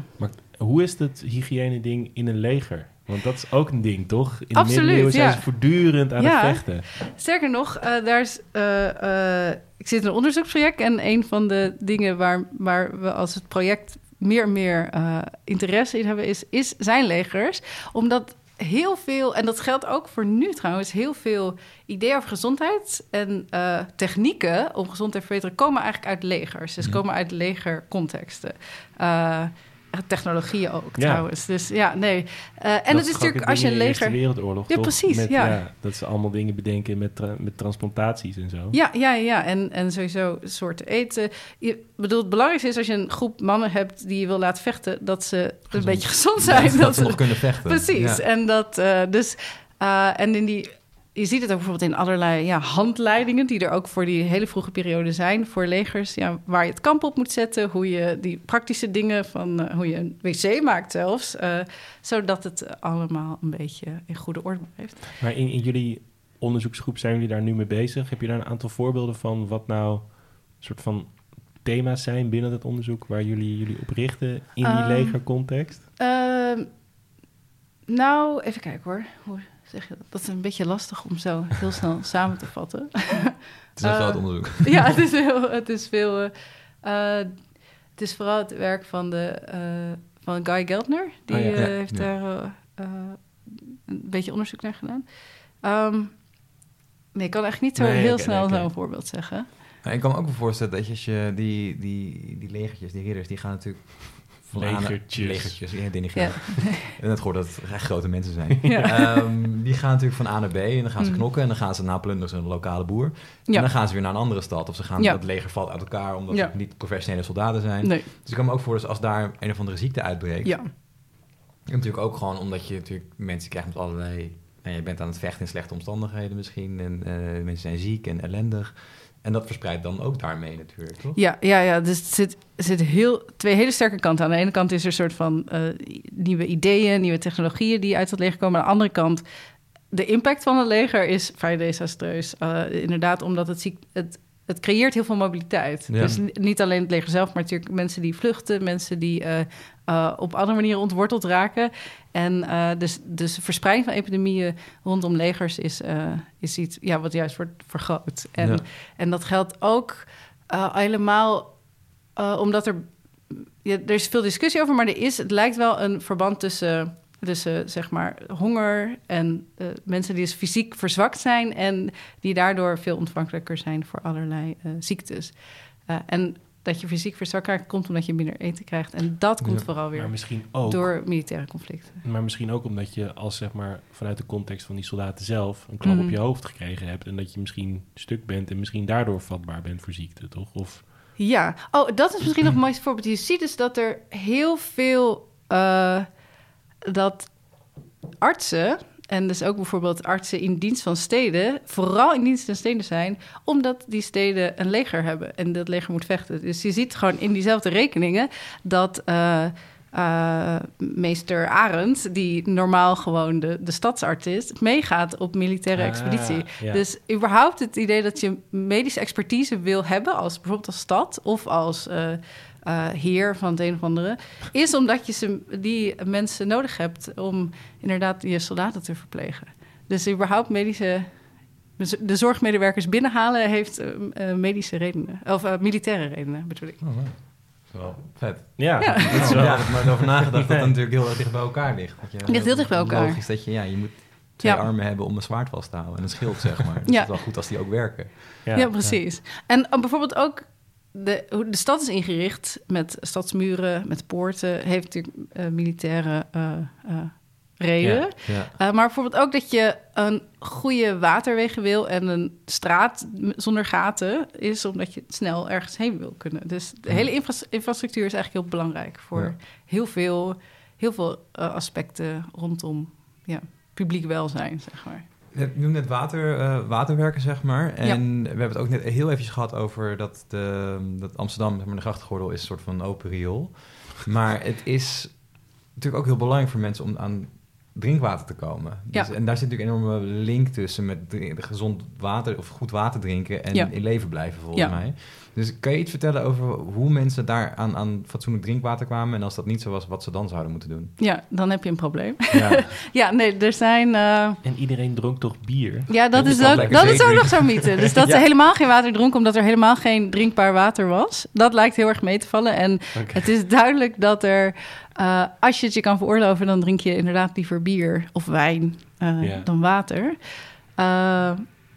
Hoe is het hygiëne-ding in een leger? Want dat is ook een ding, toch? In de
Absoluut,
middeleeuwen zijn
ja.
ze voortdurend aan
Ja.
het vechten.
Sterker nog, eh, daar is, eh, ik zit in een onderzoeksproject en een van de dingen waar, waar we als het project meer en meer interesse in hebben, is, is zijn legers. Omdat heel veel, en dat geldt ook voor nu trouwens, heel veel ideeën over gezondheid en eh, technieken om gezondheid te verbeteren komen eigenlijk uit legers. Dus
Mhm.
komen uit legercontexten. Eh, technologieën ook
Ja.
trouwens. Dus ja, nee. Eh, en
Dat
het is natuurlijk als je een
de
leger.
Wereldoorlog,
Ja,
toch?
precies,
Met,
ja.
Dat ze allemaal dingen bedenken met, tra- met transplantaties en zo.
Ja, ja, ja. En, en sowieso soorten eten. Je bedoel, het belangrijkste is als je een groep mannen hebt die je wil laten vechten, dat ze een beetje gezond zijn.
dat,
dat
ze nog kunnen vechten.
precies. En dat eh, dus. eh, en in die. Je ziet het ook bijvoorbeeld in allerlei ja, handleidingen die er ook voor die hele vroege periode zijn voor legers. Ja, waar je het kamp op moet zetten, hoe je die praktische dingen van eh, hoe je een wc maakt zelfs, eh, zodat het allemaal een beetje in goede orde blijft.
Maar in, in jullie onderzoeksgroep zijn jullie daar nu mee bezig. Heb je daar een aantal voorbeelden van wat nou soort van thema's zijn binnen het onderzoek waar jullie jullie op richten in die
Ehm,
legercontext?
Ehm, nou, even kijken hoor. Zeg je dat? Dat is een beetje lastig om zo heel snel samen te vatten.
Het is een
Eh,
groot onderzoek.
ja, het is, heel, het is veel. eh, eh, het is vooral het werk van, de, van Guy Geldner. Die
Oh ja.
heeft daar een beetje onderzoek naar gedaan. Ehm, nee, ik kan echt niet zo
Nee,
heel snel zo'n voorbeeld zeggen.
Nou, ik kan me ook wel voorstellen dat als je die, die, die legertjes, die ridders, die gaan natuurlijk... naar-
Legertjes.
Legertjes, ja. En het gehoord dat het echt grote mensen zijn.
Ja.
Ehm, die gaan natuurlijk van A naar B en dan gaan ze
Mm.
knokken en dan gaan ze na plunderen een lokale boer. En dan gaan ze weer naar een andere stad of ze gaan,
Ja.
dat leger valt uit elkaar omdat
Ja.
het niet professionele soldaten zijn.
Nee,
Dus ik kan me ook voorstellen als daar een of andere ziekte uitbreekt.
ja.
En natuurlijk ook gewoon omdat je natuurlijk mensen krijgt met allerlei... Nou, je bent aan het vechten in slechte omstandigheden misschien en eh, mensen zijn ziek en ellendig. En dat verspreidt dan ook daarmee natuurlijk?
Ja, ja, ja. Dus er zit, zit heel, twee hele sterke kanten. Aan de ene kant is er een soort van eh, nieuwe ideeën, nieuwe technologieën die uit het leger komen. Aan de andere kant, de impact van het leger is vrij desastreus. Eh, inderdaad, omdat het, ziek, het, het creëert heel veel mobiliteit.
Ja.
Dus ni- niet alleen het leger zelf, maar natuurlijk mensen die vluchten, mensen die eh, eh, op andere manieren ontworteld raken. En eh, dus, dus de verspreiding van epidemieën rondom legers is, is iets ja, wat juist wordt vergroot. En,
Ja.
en dat geldt ook helemaal omdat er... Ja, er is veel discussie over, maar er is, het lijkt wel een verband tussen, tussen zeg maar, honger en eh, mensen die dus fysiek verzwakt zijn... en die daardoor veel ontvankelijker zijn voor allerlei eh, ziektes. Eh, en dat je fysiek verzwakt raakt, komt omdat je minder eten krijgt. En dat komt
Ja.
vooral weer
ook,
door militaire conflicten.
maar misschien ook omdat je als zeg maar vanuit de context van die soldaten zelf een klap
Mhm.
op je hoofd gekregen hebt en dat je misschien stuk bent en misschien daardoor vatbaar bent voor ziekte, toch? Of
Ja, oh, dat is misschien nog een mooi voorbeeld. Je ziet dus dat er heel veel eh, dat artsen, en dus ook bijvoorbeeld artsen in dienst van steden, vooral in dienst van steden zijn, omdat die steden een leger hebben en dat leger moet vechten. Dus je ziet gewoon in diezelfde rekeningen dat. eh, eh, meester Arend, die normaal gewoon de, de stadsarts is, meegaat op militaire
Ah,
expeditie.
ja.
Dus überhaupt het idee dat je medische expertise wil hebben, als bijvoorbeeld als stad of als eh, eh, heer van het een of andere, is omdat je ze, die mensen nodig hebt om inderdaad je soldaten te verplegen. Dus überhaupt medische. De zorgmedewerkers binnenhalen heeft eh, eh, medische redenen. Of militaire redenen, bedoel ik.
Oh, wow. Wel vet.
ja,
Ja.
dat is wel.
Ja, ik heb over nagedacht dat het natuurlijk heel erg dicht bij elkaar ligt. Dat je,
Ligt heel dicht bij elkaar.
Logisch dat je, ja, je moet twee
Ja.
armen hebben om een zwaard vast te houden en een schild, zeg maar. Dus
Ja.
het is wel goed als die ook werken.
Ja, precies. En uh, bijvoorbeeld ook de, hoe de stad is ingericht met stadsmuren, met poorten, heeft natuurlijk eh, militaire eh, reden.
Ja.
Ja.
Maar bijvoorbeeld ook dat je een goede waterwegen wil en een straat zonder gaten is omdat je snel ergens heen wil kunnen. Dus de hele infra- infrastructuur is eigenlijk heel belangrijk voor heel veel, heel veel aspecten rondom ja, publiek welzijn, zeg maar.
Je noemde net water, eh, waterwerken, zeg maar. En we hebben het ook net heel even gehad over dat, de, dat Amsterdam, zeg maar, de grachtgordel is een soort van open riool. Maar het is natuurlijk ook heel belangrijk voor mensen om aan drinkwater te komen. Dus,
Ja.
En daar zit natuurlijk een enorme link tussen met gezond water of goed water drinken en
Ja.
in leven blijven, volgens
Ja.
mij. Dus kan je iets vertellen over hoe mensen daar aan, aan fatsoenlijk drinkwater kwamen en als dat niet zo was, wat ze dan zouden moeten doen?
Ja, dan heb je een probleem.
Ja,
ja, nee, er zijn... eh,
En iedereen dronk toch bier?
Ja, dat is ook, dat is ook nog zo'n mythe. Dus dat
Ja.
ze helemaal geen water dronken omdat er helemaal geen drinkbaar water was. Dat lijkt heel erg mee te vallen. En het is duidelijk dat er, eh, als je het je kan veroorloven, dan drink je inderdaad liever bier of wijn eh,
Ja.
dan water. Eh,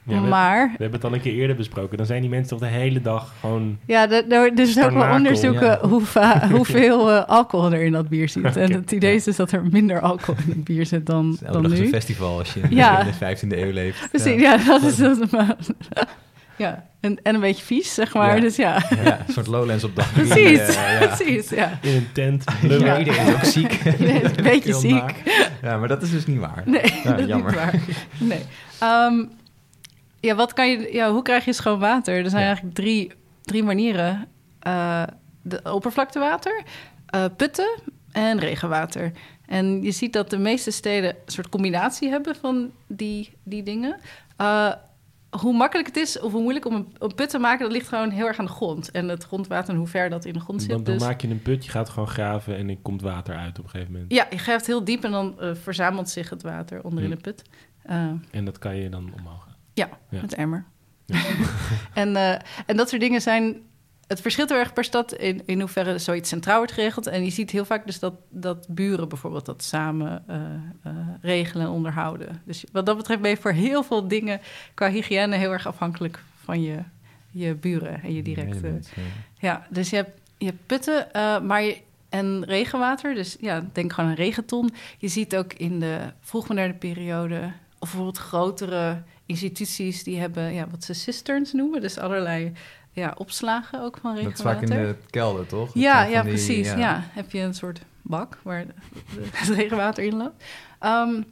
Ja, we,
maar
we hebben het al een keer eerder besproken. Dan zijn die mensen toch de hele dag gewoon...
ja, de- de- er is ook wel onderzoeken
ja.
hoe va- hoeveel eh, alcohol er in dat bier zit. En het idee is dus dat er minder alcohol in het bier zit dan,
elke
dan
dag is een
nu.
festival als je in,
Ja.
in de 15e eeuw leeft.
Precies, ja, dat is dat. maar- Ja, en, en een beetje vies, zeg maar.
Ja.
Dus ja,
Ja, een soort Lowlands op dag
precies.
Eh, ja.
Precies, ja.
In een tent,
Ja,
blubber.
iedereen is ook ziek.
Is een beetje ziek.
naar. Ja, maar dat is dus niet waar.
Nee,
Ja,
dat is
jammer.
niet waar. Nee. Ehm, ja, wat kan je, ja, hoe krijg je schoon water? Er zijn
Ja.
eigenlijk drie, drie manieren. Eh, de oppervlaktewater, eh, putten en regenwater. En je ziet dat de meeste steden een soort combinatie hebben van die, die dingen. Eh, hoe makkelijk het is of hoe moeilijk om een, een put te maken, dat ligt gewoon heel erg aan de grond. En het grondwater en hoe ver dat in de grond zit.
Dan, dan
dus...
maak je een put, je gaat gewoon graven en er komt water uit op een gegeven moment.
Ja, je grijpt heel diep en dan verzamelt zich het water onder in
Hm.
de put.
En dat kan je dan omhoog.
Ja,
Ja.
met emmer. en, eh, en dat soort dingen zijn... Het verschilt heel erg per stad in, in hoeverre zoiets centraal wordt geregeld. En je ziet heel vaak dus dat, dat buren bijvoorbeeld dat samen eh, eh, regelen en onderhouden. Dus wat dat betreft ben je voor heel veel dingen qua hygiëne heel erg afhankelijk van je, je buren en je directe...
Ja.
Ja, dus je hebt, je hebt putten maar je, en regenwater. Dus ja, denk gewoon aan een regenton. Je ziet ook in de vroegmoderne periode... of bijvoorbeeld grotere instituties... die hebben ja, wat ze cisterns noemen. Dus allerlei ja, opslagen ook van
Dat is
regenwater.
vaak in de kelder, toch? Dat
Ja, ja
die-
precies.
ja.
Ja. heb je een soort bak waar het regenwater in loopt. Ehm,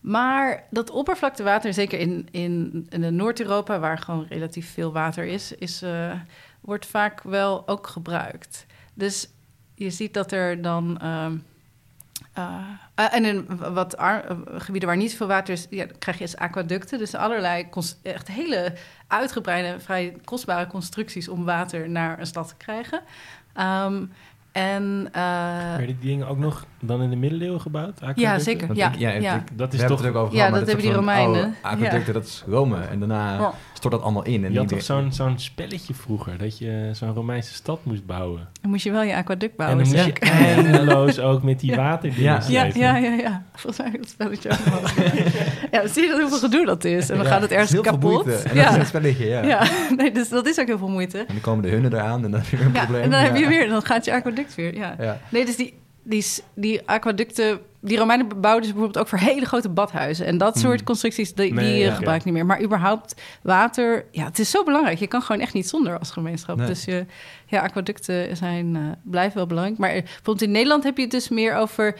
maar dat oppervlaktewater, zeker in, in, in Noord-Europa, waar gewoon relatief veel water is, is eh, wordt vaak wel ook gebruikt. Dus je ziet dat er dan. ehm, eh, eh, en in wat eh, gebieden waar niet zoveel water is, ja, dan krijg je eens aquaducten. Dus allerlei echt hele uitgebreide, vrij kostbare constructies om water naar een stad te krijgen. Ehm, En uh,
Werden die dingen ook nog dan in de middeleeuwen gebouwd?
ja, zeker.
Want
Ja,
ik- ja,
ja.
ik-
Dat
we
is
hebben
toch...
het ook over
Ja, dat hebben die Romeinen.
Oh, aqueducten, dat is Rome. En daarna
Ja.
Stort dat allemaal in. En
Je had toch zo'n zo'n spelletje vroeger, dat je zo'n Romeinse stad moest bouwen.
Dan moest je wel je aquaduct bouwen.
en dan moest je eindeloos ook met die waterdingen
Ja.
Ja, ja, ja, ja. Volgens mij dat spelletje ook ja, zie je dat hoeveel gedoe dat is? En dan
Ja,
gaat het ergens kapot.
moeite. En dat is een spelletje, ja.
ja, nee, dus dat is ook heel veel moeite.
En dan komen de hunnen eraan en dan heb je weer een
Ja,
probleem.
en dan heb je weer, dan gaat je aquaduct weer. Ja.
Ja.
Nee, dus die, die, die aquaducten, die Romeinen bouwden dus bijvoorbeeld ook voor hele grote badhuizen. En dat soort
Hmm.
constructies, die,
Nee,
die
ja,
gebruik ik niet meer. Maar überhaupt water, ja, het is zo belangrijk. Je kan gewoon echt niet zonder als gemeenschap.
Nee.
Dus je, ja, aquaducten zijn, eh, blijven wel belangrijk. Maar eh, bijvoorbeeld in Nederland heb je het dus meer over...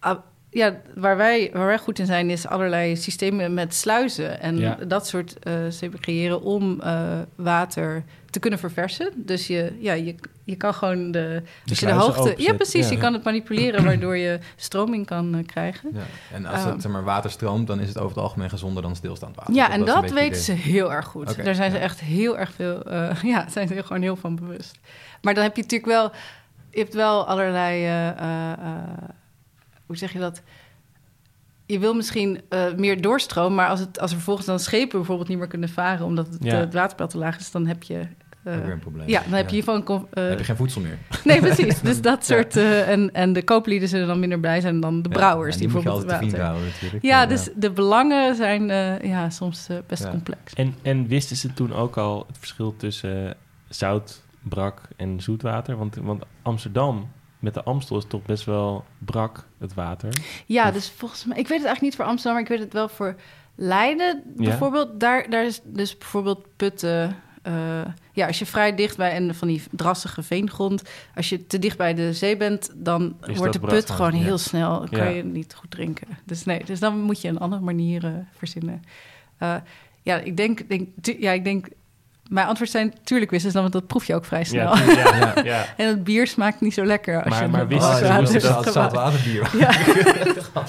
ah, ja, waar wij, waar wij goed in zijn, is allerlei systemen met sluizen en
Ja.
dat soort eh systemen creëren om eh, water te kunnen verversen. Dus je, ja, je, je kan gewoon de, als je de hoogte. Ja, precies.
Ja.
Je kan het manipuleren waardoor je stroming kan eh, krijgen.
Ja. En als
Ehm.
het zeg maar, water stroomt, dan is het over het algemeen gezonder dan stilstaand water.
Ja, en dat weten ze heel erg goed.
Oké,
Daar zijn ze echt heel erg veel. eh, ja, zijn ze er gewoon heel van bewust. Maar dan heb je natuurlijk wel. Je hebt wel allerlei. Hoe zeg je dat? Je wil misschien eh, meer doorstroom, maar als, het, als er vervolgens dan schepen bijvoorbeeld niet meer kunnen varen omdat het,
Ja.
eh, het waterpeil te laag is, dan heb je. eh,
een probleem.
ja, dan heb je hiervan.
Dan heb je geen voedsel meer.
Nee, precies. Dus dat
Ja.
soort. eh, en, en de kooplieden zullen dan minder blij zijn dan de brouwers.
Ja,
die,
moet je
bijvoorbeeld water.
houden natuurlijk.
Ja, dus de belangen zijn eh, ja, soms best
Ja.
complex.
En, en wisten ze toen ook al het verschil tussen zout, brak en zoetwater? Want, want Amsterdam met de Amstel is toch best wel brak, het water.
Ja,
Of-
dus volgens mij, ik weet het eigenlijk niet voor Amsterdam, maar ik weet het wel voor Leiden
Ja?
bijvoorbeeld. Daar, daar is dus bijvoorbeeld putten. eh, ja, als je vrij dicht bij en van die drassige veengrond, als je te dicht bij de zee bent, dan wordt de put
gewoon,
gewoon
ja.
heel snel, kan
Ja.
je niet goed drinken. Dus nee, dus dan moet je een andere manier eh, verzinnen. Eh, ja, ik denk, denk, ja, ik denk, mijn antwoord zijn, tuurlijk wisten ze dan, want dat proef je ook vrij snel.
Ja, ja, ja, ja.
En het bier smaakt niet zo lekker als
Maar-
je
maar
het
wisten ze hoe ze dat
zoutwaterbier.
Ja.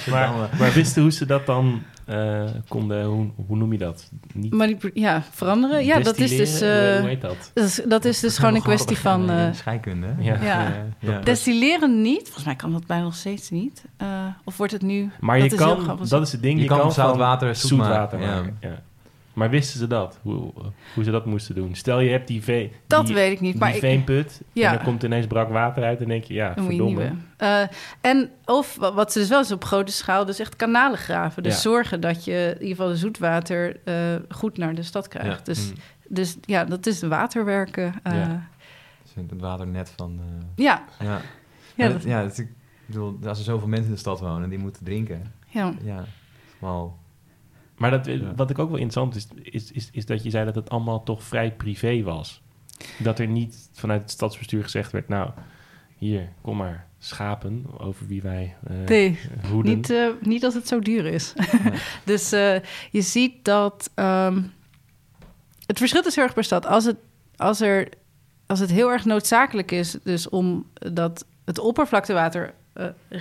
Maar, maar wisten hoe ze dat dan eh, konden, hoe, hoe noem je dat? Niet
Manipu- ja, veranderen. Ja, dat is dus,
destilleren?
eh,
hoe heet dat?
dat is, dat is dus gewoon een kwestie van... eh,
Scheikunde.
Ja.
ja.
Ja.
destilleren niet. Volgens mij kan dat bijna nog steeds niet. Eh, of wordt het nu...
Maar
dat
je kan, dat is het ding,
Je
je,
kan water zoet
zoet
maken,
Maar wisten ze dat? Hoe, hoe ze dat moesten doen? Stel je hebt die, ve
Dat
die,
weet ik niet. Maar
die
ik,
veenput
Ja.
en er komt ineens brak water uit en denk je, ja,
dan je
verdomme.
nieuwe. Eh, en of wa- wat ze dus wel eens op grote schaal, dus echt kanalen graven. Dus
Ja.
zorgen dat je in ieder geval de zoetwater eh, goed naar de stad krijgt.
Ja.
Dus,
Mm.
dus ja, dat is de waterwerken. eh,
Ja.
Dus Het waternet van... eh,
Ja,
ja.
ja, dat-
het- ja, het- ik bedoel, als er zoveel mensen in de stad wonen die moeten drinken.
ja.
Ja.
Maar dat,
Ja.
wat ik ook wel interessant is, is, is, is dat je zei dat het allemaal toch vrij privé was. Dat er niet vanuit het stadsbestuur gezegd werd, nou, hier, kom maar, schapen over wie wij eh
Nee,
hoeden.
Niet, eh, niet als het zo duur is.
Nee.
dus eh, je ziet dat. ehm, het verschilt is heel erg per stad. Als het, als, er, als het heel erg noodzakelijk is, dus om dat het oppervlaktewater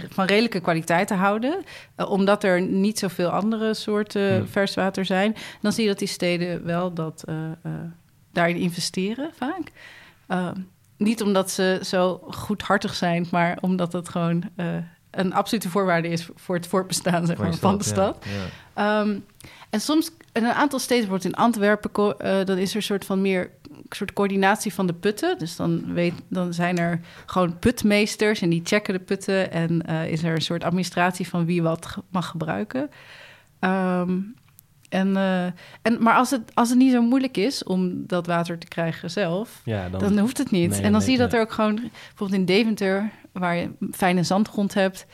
van redelijke kwaliteit te houden, eh, omdat er niet zoveel andere soorten
Hmm.
vers water zijn, dan zie je dat die steden wel dat, eh, eh, daarin investeren vaak. Ehm, niet omdat ze zo goedhartig zijn, maar omdat het gewoon eh, een absolute voorwaarde is voor het voortbestaan zeg van de
stad,
stad.
ja, ja.
Ehm, en soms, in een aantal steden, bijvoorbeeld in Antwerpen, eh, dan is er een soort van meer soort coördinatie van de putten. Dus dan, weet, dan zijn er gewoon putmeesters en die checken de putten. En eh, is er een soort administratie van wie wat mag gebruiken. Ehm, en, eh, en, maar als het, als het niet zo moeilijk is om dat water te krijgen zelf,
ja, dan,
dan hoeft het niet.
Nee,
en dan
nee,
zie je dat
nee.
er ook gewoon, bijvoorbeeld in Deventer, waar je fijne zandgrond hebt,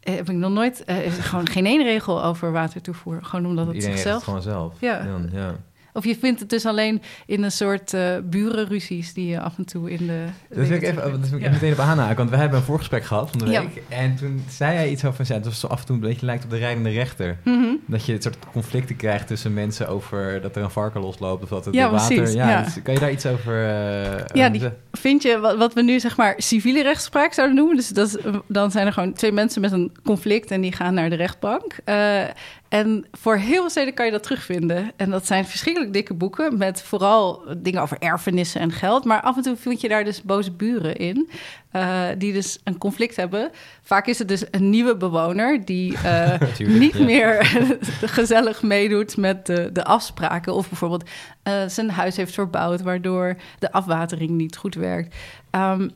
eh, heb ik nog nooit, is er gewoon geen één regel over watertoevoer. Gewoon omdat het
Iedereen
zichzelf.
het gewoon zelf.
Ja.
Dan, ja.
Of je vindt het dus alleen in een soort eh burenruzies die je af en toe in de.
Dat wil ik even, dat wil ik
Ja.
even meteen op aanhaken, want we hebben een voorgesprek gehad van de
Ja.
week. En toen zei jij iets over, het was zo af en toe een beetje lijkt op de rijdende rechter.
Mhm.
Dat je het soort conflicten krijgt tussen mensen over dat er een varken losloopt of dat het
Ja,
water...
precies, ja.
dus kan je daar iets over eh,
Ja, die-? Vind je wat, wat we nu zeg maar civiele rechtspraak zouden noemen? Dus dat dan zijn er gewoon twee mensen met een conflict en die gaan naar de rechtbank. Eh, en voor heel veel steden kan je dat terugvinden. En dat zijn verschrikkelijk dikke boeken met vooral dingen over erfenissen en geld. Maar af en toe vind je daar dus boze buren in, uh, die dus een conflict hebben. Vaak is het dus een nieuwe bewoner die uh, niet ja. meer gezellig meedoet met de, de afspraken. Of bijvoorbeeld uh, zijn huis heeft verbouwd, waardoor de afwatering niet goed werkt. Um,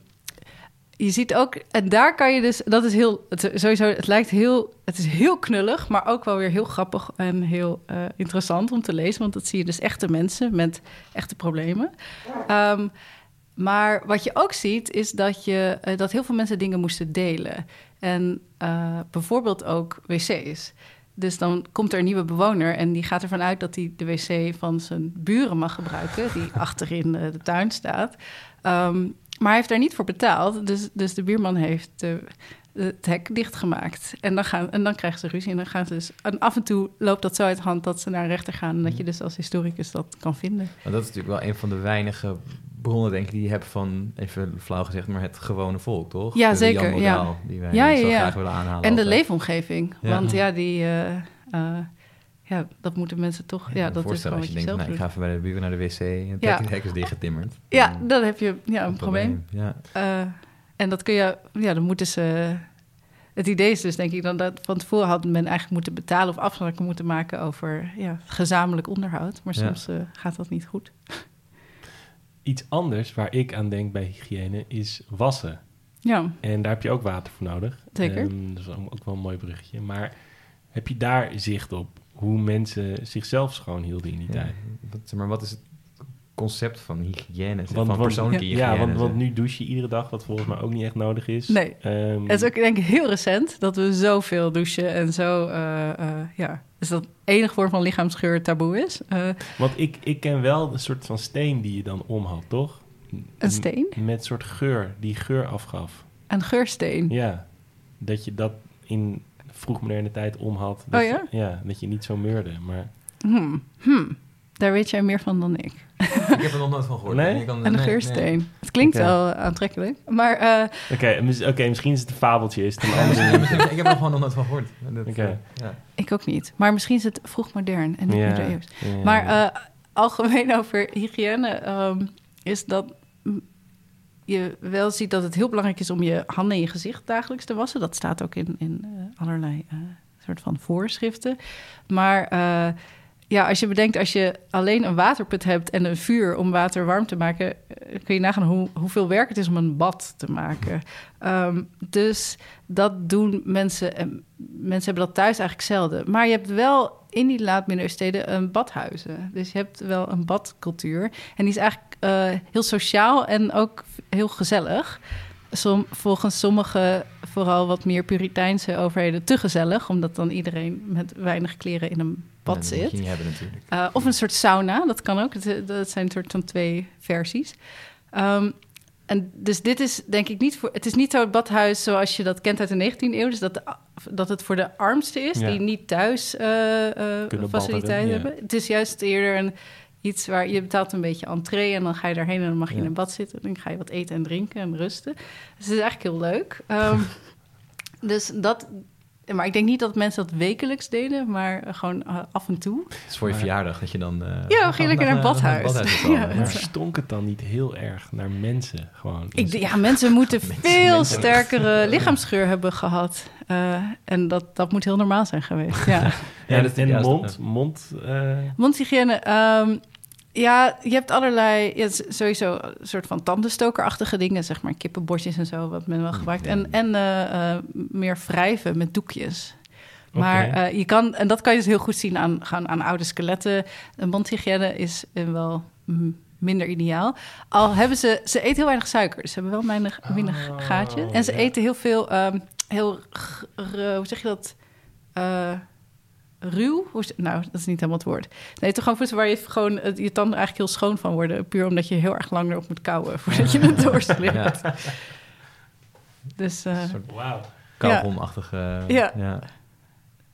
je ziet ook, en daar kan je dus, dat is heel, het, sowieso, het lijkt heel, het is heel knullig, maar ook wel weer heel grappig en heel uh, interessant om te lezen, want dat zie je dus echte mensen met echte problemen. Um, maar wat je ook ziet, is dat, je, uh, dat heel veel mensen dingen moesten delen. En uh, bijvoorbeeld ook wc's. Dus dan komt er een nieuwe bewoner en die gaat ervan uit dat hij de wc van zijn buren mag gebruiken, die achterin de tuin staat. Um, maar hij heeft daar niet voor betaald. Dus, dus de buurman heeft de, het hek dichtgemaakt. En dan, gaan, en dan krijgen ze ruzie. En dan gaan ze dus. En af en toe loopt dat zo uit de hand dat ze naar rechter gaan. En dat je dus als historicus dat kan vinden.
Maar dat is natuurlijk wel een van de weinige bronnen, denk ik, die je hebt van, even flauw gezegd, maar het gewone volk, toch?
Ja,
de
zeker. Ja.
Die wij
ja, ja,
zo
ja.
graag willen aanhalen.
En de
altijd.
leefomgeving. Want ja, die. uh, uh, ja, dat moeten mensen toch. Ja,
Ja,
dat is
voorstellen
gewoon
als
wat
je denkt,
zelf
nou, ik ga even bij de buren naar de wc en
Ja.
hek is dichtgetimmerd.
Ja,
Dan-
heb je ja, een probleem.
Ja.
Uh, en dat kun je, ja, dan moeten ze. Het idee is dus, denk ik, dan dat van tevoren had men eigenlijk moeten betalen of afspraken moeten maken over ja, gezamenlijk onderhoud. Maar
Ja.
soms uh, gaat dat niet goed.
Iets anders waar ik aan denk bij hygiëne is wassen.
Ja,
En daar heb je ook water voor nodig.
Zeker.
Ehm, dat is ook wel een mooi bruggetje. Maar heb je daar zicht op hoe mensen zichzelf schoon hielden in die
Ja.
tijd?
Wat, maar wat is het concept van hygiëne?
Want-
van
want-
persoonlijke hygiëne?
Ja, want, nu douche je iedere dag, wat volgens mij ook niet echt nodig is.
Nee.
Ehm,
het is ook denk ik heel recent dat we zoveel douchen en zo. uh, uh, ja, dus dat enige vorm van lichaamsgeur taboe is. Uh,
Want ik, ik ken wel een soort van steen die je dan om had, toch?
Een steen?
M- Met een soort geur, die geur afgaf.
een geursteen.
Ja, dat je dat in vroegmoderne tijd om had. Dat
Oh ja?
Dat je niet zo meurde, maar...
Hmm. Hmm. Daar weet jij meer van dan ik.
Ik heb er nog nooit van gehoord.
Nee?
Ik kan-
Een
nee,
geursteen.
nee.
Het klinkt wel aantrekkelijk. Maar uh,
Oké, mis- oké, misschien is het een fabeltje. Is het een
Ja,
andere...
misschien- ik heb er gewoon nog nooit van gehoord. Dat, eh, ja.
ik ook niet. Maar misschien is het vroeg modern en niet
Ja,
middeleeuws.
ja.
Maar uh, algemeen over hygiëne um, is dat je wel ziet dat het heel belangrijk is om je handen en je gezicht dagelijks te wassen. Dat staat ook in, in uh, allerlei uh, soort van voorschriften. Maar uh, ja, als je bedenkt, als je alleen een waterput hebt en een vuur om water warm te maken, eh, kun je nagaan hoe, hoeveel werk het is om een bad te maken. Um, dus dat doen mensen. En mensen hebben dat thuis eigenlijk zelden. Maar je hebt wel in die laat-middeleeuwssteden een badhuizen. Dus je hebt wel een badcultuur. En die is eigenlijk uh, heel sociaal en ook heel gezellig. Volgens sommige, vooral wat meer Puriteinse overheden, te gezellig. Omdat dan iedereen met weinig kleren in een bad zit.
Niet hebben natuurlijk.
Uh, of een soort sauna, dat kan ook. Dat, dat zijn een soort van twee versies. Um, en dus dit is denk ik niet voor. Het is niet zo het badhuis zoals je dat kent uit de 19e eeuw. Dus dat, de, dat het voor de armsten is,
Ja.
die niet thuis uh, uh, faciliteiten
ja.
hebben. Het is juist eerder een, iets waar je betaalt een beetje entree en dan ga je daarheen en dan mag je
Ja.
in een bad zitten. En dan ga je wat eten en drinken en rusten. Dus het is eigenlijk heel leuk. Um, dus dat. Maar ik denk niet dat mensen dat wekelijks deden, maar uh, gewoon uh, af en toe.
Het is voor je
Maar-
verjaardag dat je dan... eh,
Ja, ging lekker naar het badhuis. Ja.
Maar stonk het dan niet heel erg naar mensen gewoon?
Ik, ja, mensen moeten veel
mensen.
sterkere lichaamsgeur hebben gehad. Uh, en dat, dat moet heel normaal zijn geweest. Ja.
Ja,
en
dat-
mond, mond eh,
Mondhygiëne. Um, ja, je hebt allerlei, ja, sowieso een soort van tandenstokerachtige dingen, zeg maar kippenbordjes en zo, wat men wel gebruikt. En, en uh, uh, meer wrijven met doekjes. Maar uh, je kan, en dat kan je dus heel goed zien aan, gaan aan oude skeletten. Een mondhygiëne is wel mm, minder ideaal. Al hebben ze, ze eten heel weinig suiker, dus ze hebben wel weinig, weinig
Oh,
gaatje. En ze eten heel veel, um, heel, hoe zeg je dat? Uh, ruw? Hoe is- nou, dat is niet helemaal het woord. Nee, toch gewoon voedsel waar je gewoon uh, je tanden eigenlijk heel schoon van worden. Puur omdat je heel erg lang erop moet kauwen voordat je het doorslikt.
Ja,
Dus uh,
een soort
Wauw.
kauwgomachtige...
Ja.
ja.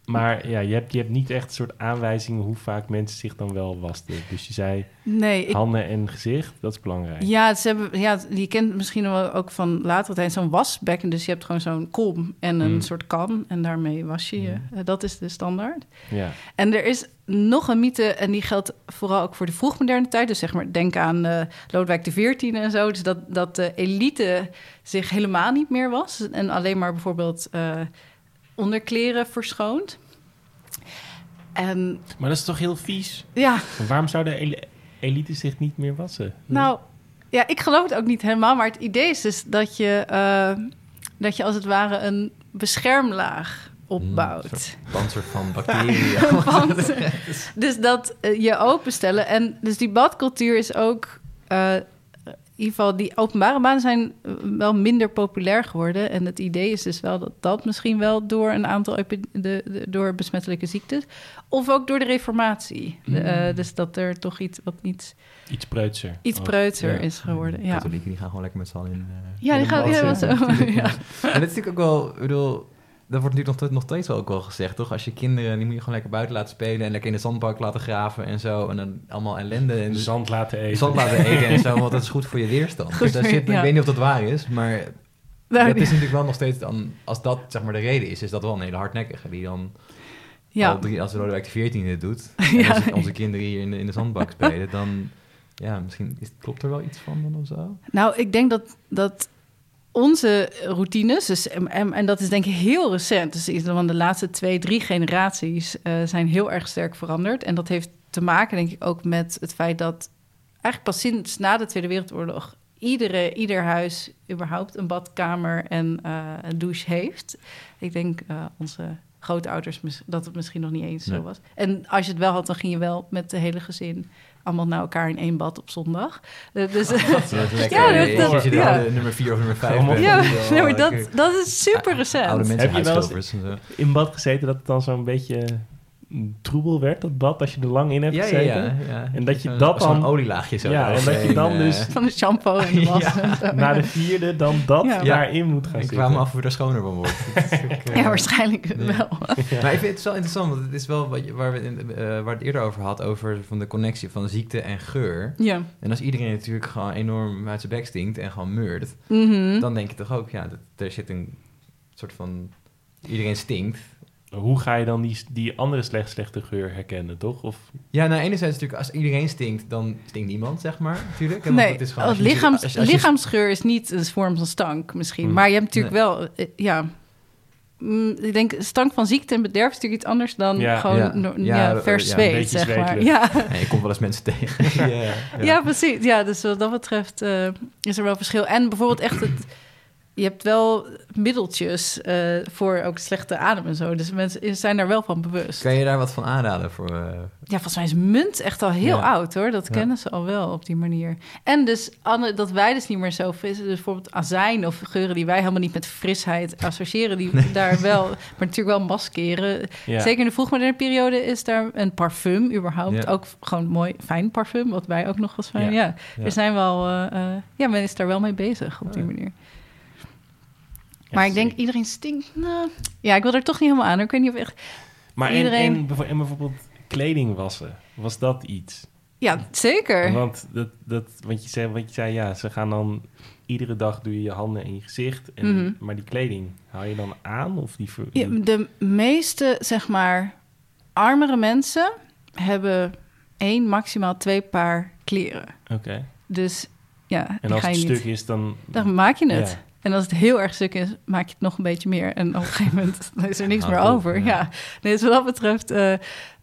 Maar ja, je hebt, je hebt niet echt een soort aanwijzingen hoe vaak mensen zich dan wel wasten. Dus je zei
Nee, ik,
handen en gezicht, dat is belangrijk.
Ja, ze hebben, ja, je kent misschien wel ook van latere tijd zo'n wasbekken. Dus je hebt gewoon zo'n kom en een
Mm.
soort kan. En daarmee was je je.
Mm.
Dat is de standaard.
Ja.
En er is nog een mythe, en die geldt vooral ook voor de vroegmoderne tijd. Dus zeg maar, denk aan eh Lodewijk XIV en zo. Dus dat, dat de elite zich helemaal niet meer was. En alleen maar bijvoorbeeld eh, onderkleren verschoond. En
Maar dat is toch heel vies?
ja,
Waarom zou de ele- elite zich niet meer wassen?
Nou, ja, ik geloof het ook niet helemaal. Maar het idee is dus dat je, eh, dat je als het ware een beschermlaag opbouwt.
Een soort panzer van bacteriën.
Dus dat eh, je openstellen. En dus die badcultuur is ook... eh, ieder geval, die openbare banen zijn eh, wel minder populair geworden. En het idee is dus wel dat dat misschien wel door een aantal epi- de, de- door besmettelijke ziektes... of ook door de reformatie. De, eh, dus dat er toch iets wat iets,
Iets preutser.
iets
Oh,
preutser
ja.
is geworden. Ja.
Katholieken die gaan gewoon lekker met z'n allen in. eh,
Ja,
in
die gaan- ja, zo. Ja.
En dat is natuurlijk ook wel, ik bedoel, dat wordt natuurlijk nog, nog steeds wel ook wel gezegd, toch? Als je kinderen, die moet je gewoon lekker buiten laten spelen en lekker in de zandbak laten graven en zo. En dan allemaal ellende en
De zand laten eten.
zand laten eten en zo, want dat is goed voor je weerstand.
Goed
dus daar zit, ik weet niet of dat waar is, maar dat is natuurlijk wel nog steeds dan, als dat zeg maar de reden is, is dat wel een hele hardnekkige die dan
ja.
al drie, als Lodewijk de 14 dit doet, en
Ja.
onze, onze kinderen hier in de, in de zandbak spelen, dan ja, misschien is, klopt er wel iets van dan of zo.
Nou, ik denk dat, dat onze routines, dus, en, dat is denk ik heel recent, dus iets van de laatste twee, drie generaties, eh, zijn heel erg sterk veranderd. En dat heeft te maken, denk ik, ook met het feit dat eigenlijk pas sinds na de Tweede Wereldoorlog iedere, ieder huis überhaupt een badkamer en eh, een douche heeft. Ik denk uh, onze grootouders dat het misschien nog niet eens
Nee.
zo was. En als je het wel had, dan ging je wel met de hele gezin allemaal naar elkaar in één bad op zondag. Dus,
Dat is lekker.
Ja, dat-
dan
ja.
nummer 4 of nummer 5
Allemaal-
bent.
ja, nee,
wel
maar dat, dat is super recent.
Oude mensen,
Heb je wel eens-. In bad gezeten dat het dan zo'n beetje troebel werd, dat bad, als je er lang in hebt
Ja,
gezeten.
ja, ja.
En dat je
Zo'n-
dat
Zo'n
dan-
olielaagje zo.
Ja, en dat je dan
eh,
dus-
Van de shampoo en de was.
Na de vierde dan dat
Ja.
daarin moet gaan
Ik
zitten.
kwam me af hoe er schoner van wordt. Ook, eh,
Ja, waarschijnlijk wel.
Maar ik vind het wel interessant, want het is wel wat je, waar, we in, eh, waar het eerder over had, over van de connectie van ziekte en geur.
Ja.
En als iedereen natuurlijk gewoon enorm uit zijn bek stinkt en gewoon meurt,
Mhm.
dan denk je toch ook, ja, dat, er zit een soort van... Iedereen stinkt.
Hoe ga je dan die, die andere slecht, slechte geur herkennen, toch? Of,
Ja, nou, enerzijds natuurlijk, als iedereen stinkt, dan stinkt niemand, zeg maar, natuurlijk. En
Nee,
het is gewoon, als
lichaams,
als je- als je-
lichaamsgeur is niet een vorm van stank misschien.
Hmm.
Maar je hebt natuurlijk wel, eh, ja... Mm, Ik denk, stank van ziekte en bederf is natuurlijk iets anders dan
Ja.
gewoon
Ja.
no-
Ja,
ja, vers zweet, zeg maar. Ja.
Je komt wel eens mensen tegen. ja,
Ja. precies. Ja, dus wat dat betreft eh, is er wel verschil. En bijvoorbeeld echt het... Je hebt wel middeltjes eh, voor ook slechte adem en zo. Dus mensen zijn daar wel van bewust.
Kan je daar wat van aanraden voor... eh,
Ja, volgens mij is munt echt al heel
Ja.
oud hoor. Dat
Ja.
kennen ze al wel op die manier. En dus Anne, dat wij dus niet meer zo vissen. Dus bijvoorbeeld azijn of geuren die wij helemaal niet met frisheid associëren. Die daar wel, maar natuurlijk wel maskeren.
ja.
Zeker in de vroegmoderne periode is daar een parfum überhaupt. Ook gewoon mooi, fijn parfum, wat wij ook nog eens fijn. Ja, er zijn wel, eh, ja, men is daar wel mee bezig op die
Ja.
manier. Maar ik denk, iedereen stinkt. Nou, ja, ik wil er toch niet helemaal aan. Ik weet niet of echt.
Maar
iedereen-
en, en, bijvo- en bijvoorbeeld kleding wassen, was dat iets?
Ja, zeker.
Want, dat, dat, want, je zei, want je zei, ja, ze gaan dan... Iedere dag doe je je handen in je gezicht. En,
Mhm.
Maar die kleding, haal je dan aan? Of die,
Ja, de meeste, zeg maar, armere mensen hebben één, maximaal twee paar kleren.
Oké.
Dus ja,
En als
ga
het stuk
niet.
is, dan...
Dan maak je het.
Ja.
En als het heel erg stuk is, maak je het nog een beetje meer. En op een gegeven moment is er niks meer over.
ja.
Nee, dus wat dat betreft... eh,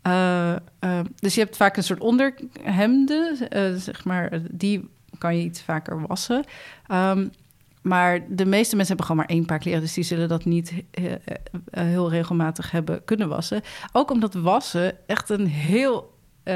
eh, eh, dus je hebt vaak een soort onderhemden, zeg maar. Die kan je iets vaker wassen. Ehm, maar de meeste mensen hebben gewoon maar één paar kleren. Dus die zullen dat niet heel regelmatig hebben kunnen wassen. Ook omdat wassen echt een heel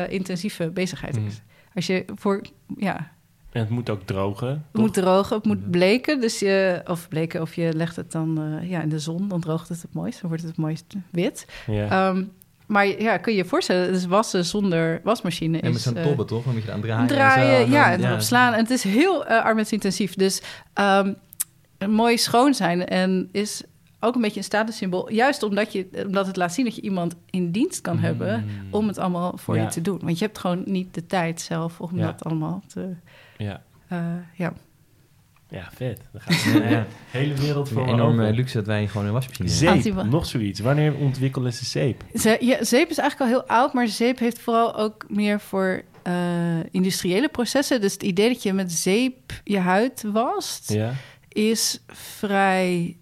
intensieve bezigheid is.
Mm.
Als je voor... Ja,
En het moet ook drogen.
het
toch?
moet drogen, het moet bleken. Dus je, of bleken, of je legt het dan eh, ja, in de zon, dan droogt het het mooist. Dan wordt het het mooist wit.
Ja.
Ehm, maar ja, kun je je voorstellen, dus wassen zonder wasmachine
en met
is...
zo'n
eh,
tobbe, toch? Dan moet je aan draaien. en
draaien,
zo,
ja,
dan-
en erop slaan. En het is heel eh arbeidsintensief. Dus ehm, mooi schoon zijn en is ook een beetje een statussymbool. Juist omdat, je, omdat het laat zien dat je iemand in dienst kan hebben om het allemaal voor
Ja.
je te doen. Want je hebt gewoon niet de tijd zelf om
Ja.
dat allemaal te.
Ja,
eh, ja.
ja vet. Dan gaat de
Ja.
hele wereld voor
is
me
een enorme
open.
luxe dat wij gewoon een wasmachine
Zeep,
Anti-
nog zoiets. Wanneer ontwikkelen ze zeep?
Ze, ja, zeep is eigenlijk al heel oud, maar zeep heeft vooral ook meer voor eh, industriële processen. Dus het idee dat je met zeep je huid wast,
Ja?
is vrij.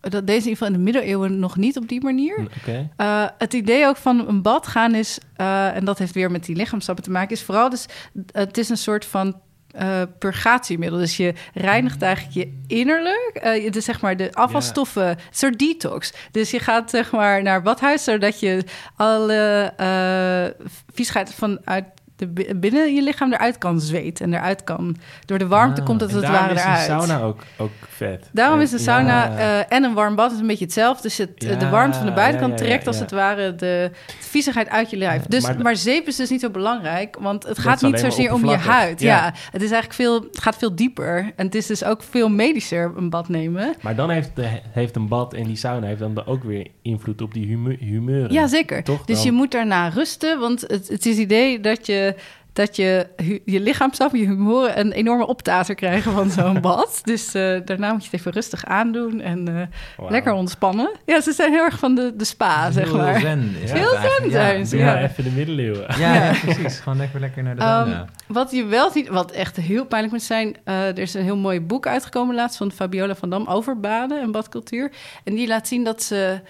Dat deze in ieder geval in de middeleeuwen nog niet op die manier.
Oké.
Eh, het idee ook van een bad gaan is, eh, en dat heeft weer met die lichaamstappen te maken, is vooral dus, het is een soort van eh, purgatiemiddel. Dus je reinigt eigenlijk je innerlijk, eh, dus zeg maar de afvalstoffen, een soort detox. Dus je gaat zeg maar naar badhuis, zodat je alle eh viesheid vanuit de, bi- binnen je lichaam eruit kan zweten en eruit kan. Door de warmte
Ah,
komt het als het
daarom
ware
is een
eruit.
sauna ook, ook vet.
Daarom
En-
is een sauna
ja.
eh, en een warm bad is een beetje hetzelfde. Dus het,
Ja,
de warmte van de buitenkant
ja, ja, ja,
trekt als
ja.
het ware de, de viezigheid uit je lijf. Dus,
maar
maar,
de-
zeep is dus niet zo belangrijk, want het
is
gaat niet zozeer om je huid.
Ja.
Ja. het is eigenlijk veel, het gaat veel dieper. En het is dus ook veel medischer een bad nemen.
Maar dan heeft, de, heeft een bad en die sauna heeft dan ook weer invloed op die hume- humeuren.
Ja, zeker.
Toch
Dus
dan?
je moet daarna rusten, want het, het is het idee dat je dat je je lichaamsaf, je humoren een enorme optater krijgen van zo'n bad. Dus eh, daarna moet je het even rustig aandoen en eh, lekker ontspannen. Ja, ze zijn heel erg van de, de spa, zeg
Heel
maar.
zen
Ja.
Heel zen zijn ze.
Even de middeleeuwen.
Ja, ja, precies. Gewoon lekker, lekker naar de sauna.
Wat je wel ziet, wat echt heel pijnlijk moet zijn... eh, er is een heel mooi boek uitgekomen laatst van Fabiola van Dam... over baden en badcultuur. En die laat zien dat ze...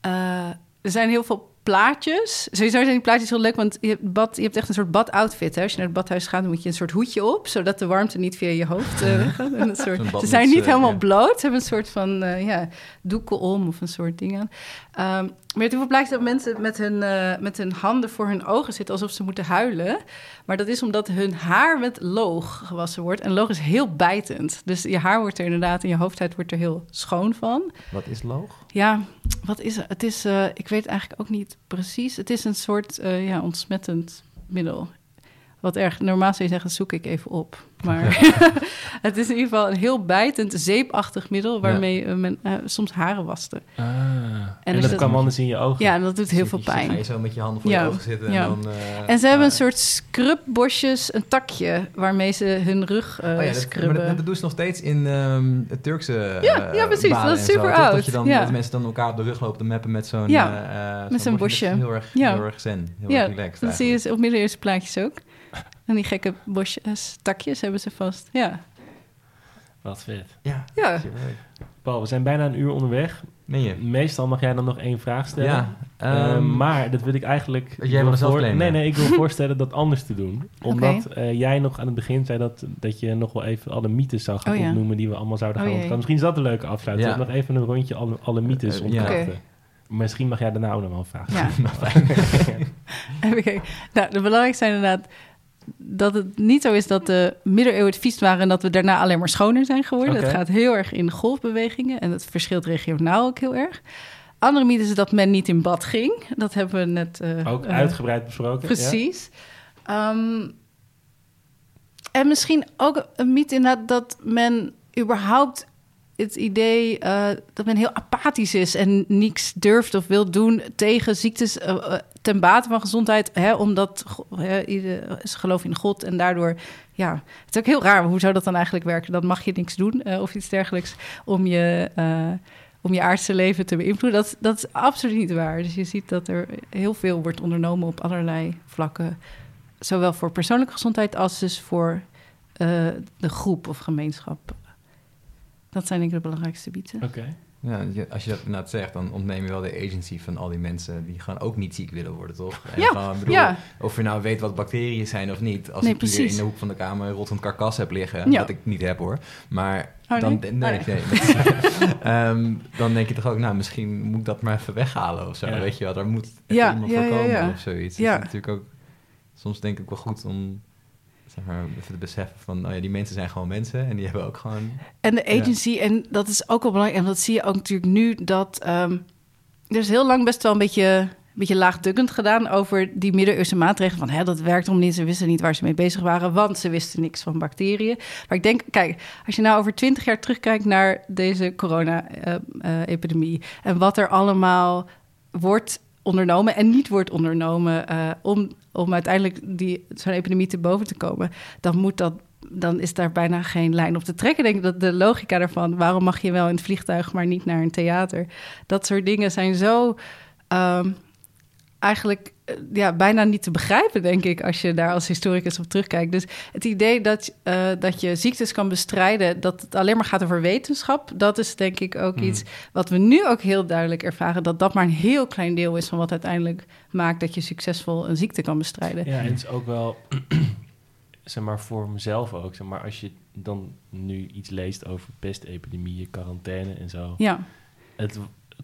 eh, er zijn heel veel plaatjes. Sowieso zijn die plaatjes heel leuk, want je hebt, bad, je hebt echt een soort badoutfit. Hè? Als je naar het badhuis gaat, dan moet je een soort hoedje op... zodat de warmte niet via je hoofd eh, weggaat. En soort, ze zijn niet
eh,
helemaal
ja.
bloot. Ze hebben een soort van eh, ja, doeken om of een soort ding aan. Ehm, maar je hebt heel veel plaatjes dat mensen met hun, met hun handen voor hun ogen zitten... alsof ze moeten huilen. Maar dat is omdat hun haar met loog gewassen wordt. En loog is heel bijtend. Dus je haar wordt er inderdaad en je hoofdhuid wordt er heel schoon van.
Wat is loog?
Ja, wat is het? Is, eh, ik weet eigenlijk ook niet precies. Het is een soort eh, ja, ontsmettend middel. Wat erg, normaal zou je zeggen, zoek ik even op. Maar het is in ieder geval een heel bijtend, zeepachtig middel... waarmee eh, men eh, soms haren waste.
Ah. En,
dus
dat
dat-
kwam anders in je ogen.
Ja, en dat doet heel
Dus
veel
je- Ga je
pijn.
zo met je handen voor
Ja,
je ogen zitten
ja.
en dan... eh,
En ze hebben
ah,
een soort scrubbosjes, een takje... waarmee ze hun rug eh
Oh ja, dat, maar
scrubben.
dat, dat doen ze nog steeds in ehm, het Turkse
Ja, ja, precies. Dat is super oud.
Dat, je dan,
Ja.
dat mensen dan elkaar op de rug lopen te mappen met zo'n
Ja, met zo'n bosje.
Heel erg,
Ja.
heel erg zen. Heel
ja,
erg relaxed
dat zie je op middeleeuwse plaatjes ook. En die gekke bosjes, takjes hebben ze vast. Ja,
Wat vet.
Ja,
ja.
Paul, we zijn bijna een uur onderweg.
Meen je?
Meestal mag jij dan nog één vraag stellen.
Ja.
Eh,
ehm,
maar dat wil ik eigenlijk...
jij
wil
claimen.
Nee, nee, ik wil voorstellen dat anders te doen. Omdat eh, jij nog aan het begin zei dat, dat je nog wel even alle mythes zou gaan
Oh ja.
opnoemen... die we allemaal zouden
Oh
gaan ontkrachten. Misschien is dat een leuke afsluiting.
Ja.
Nog even een rondje alle, alle mythes
Eh, ja.
ontkrachten. Misschien mag jij daarna ook nog wel een vraag
Ja.
stellen.
Even kijken. Nou, de belangrijkste zijn inderdaad dat het niet zo is dat de middeleeuwen het vies waren en dat we daarna alleen maar schoner zijn geworden. Het gaat heel erg in golfbewegingen en dat verschilt regionaal ook heel erg. Andere mythe is dat men niet in bad ging. Dat hebben we net eh,
Ook
eh,
uitgebreid besproken. ja?
Precies. Ehm, en misschien ook een mythe inderdaad dat men überhaupt het idee uh, dat men heel apathisch is en niks durft of wil doen tegen ziektes ten bate van gezondheid, hè, omdat hè, ieder geloof in God en daardoor, ja, het is ook heel raar. Hoe zou dat dan eigenlijk werken? Dan mag je niks doen uh, of iets dergelijks om je om je aardse leven te beïnvloeden. Dat, dat is absoluut niet waar. Dus je ziet dat er heel veel wordt ondernomen op allerlei vlakken. Zowel voor persoonlijke gezondheid als dus voor uh, de groep of gemeenschap. Dat zijn denk ik de belangrijkste bieden.
Oké.
Ja, als je dat inderdaad zegt, dan ontneem je wel de agency van al die mensen die gewoon ook niet ziek willen worden, toch? En
ja,
gewoon, bedoel,
ja.
Of je nou weet wat bacteriën zijn of niet. Als
nee,
ik
precies.
hier in de hoek van de kamer een rottend karkas heb liggen,
Ja.
wat ik niet heb hoor. Maar
Oh,
dan,
nee?
nee,
Oh,
nee, nee. um, dan denk je toch ook, nou, misschien moet ik dat maar even weghalen of zo.
Ja.
Weet je wel, daar moet iemand
ja,
voor
ja,
komen
ja.
of zoiets.
Ja.
Dat is natuurlijk ook, soms denk ik wel goed om zeg maar, even te beseffen van, oh ja, die mensen zijn gewoon mensen en die hebben ook gewoon...
En de agency, ja. en dat is ook wel belangrijk, en dat zie je ook natuurlijk nu, dat um, er is heel lang best wel een beetje beetje laagdukkend gedaan over die middeleeuwse maatregelen. Van hè, dat werkt om niet, ze wisten niet waar ze mee bezig waren, want ze wisten niks van bacteriën. Maar ik denk, kijk, als je nou over twintig jaar terugkijkt naar deze corona-epidemie en wat er allemaal wordt ondernomen en niet wordt ondernomen uh, om, om uiteindelijk die, zo'n epidemie te boven te komen, dan moet dat. Dan is daar bijna geen lijn op te trekken. Ik denk dat de logica daarvan, waarom mag je wel in het vliegtuig, maar niet naar een theater? Dat soort dingen zijn zo um, eigenlijk ja, bijna niet te begrijpen, denk ik, als je daar als historicus op terugkijkt. Dus het idee dat, uh, dat je ziektes kan bestrijden, dat het alleen maar gaat over wetenschap, dat is denk ik ook iets wat we nu ook heel duidelijk ervaren, dat dat maar een heel klein deel is van wat uiteindelijk maakt dat je succesvol een ziekte kan bestrijden.
Ja, en het is ook wel, zeg maar, voor mezelf ook, zeg maar, als je dan nu iets leest over pestepidemieën, quarantaine en zo.
Ja.
Het,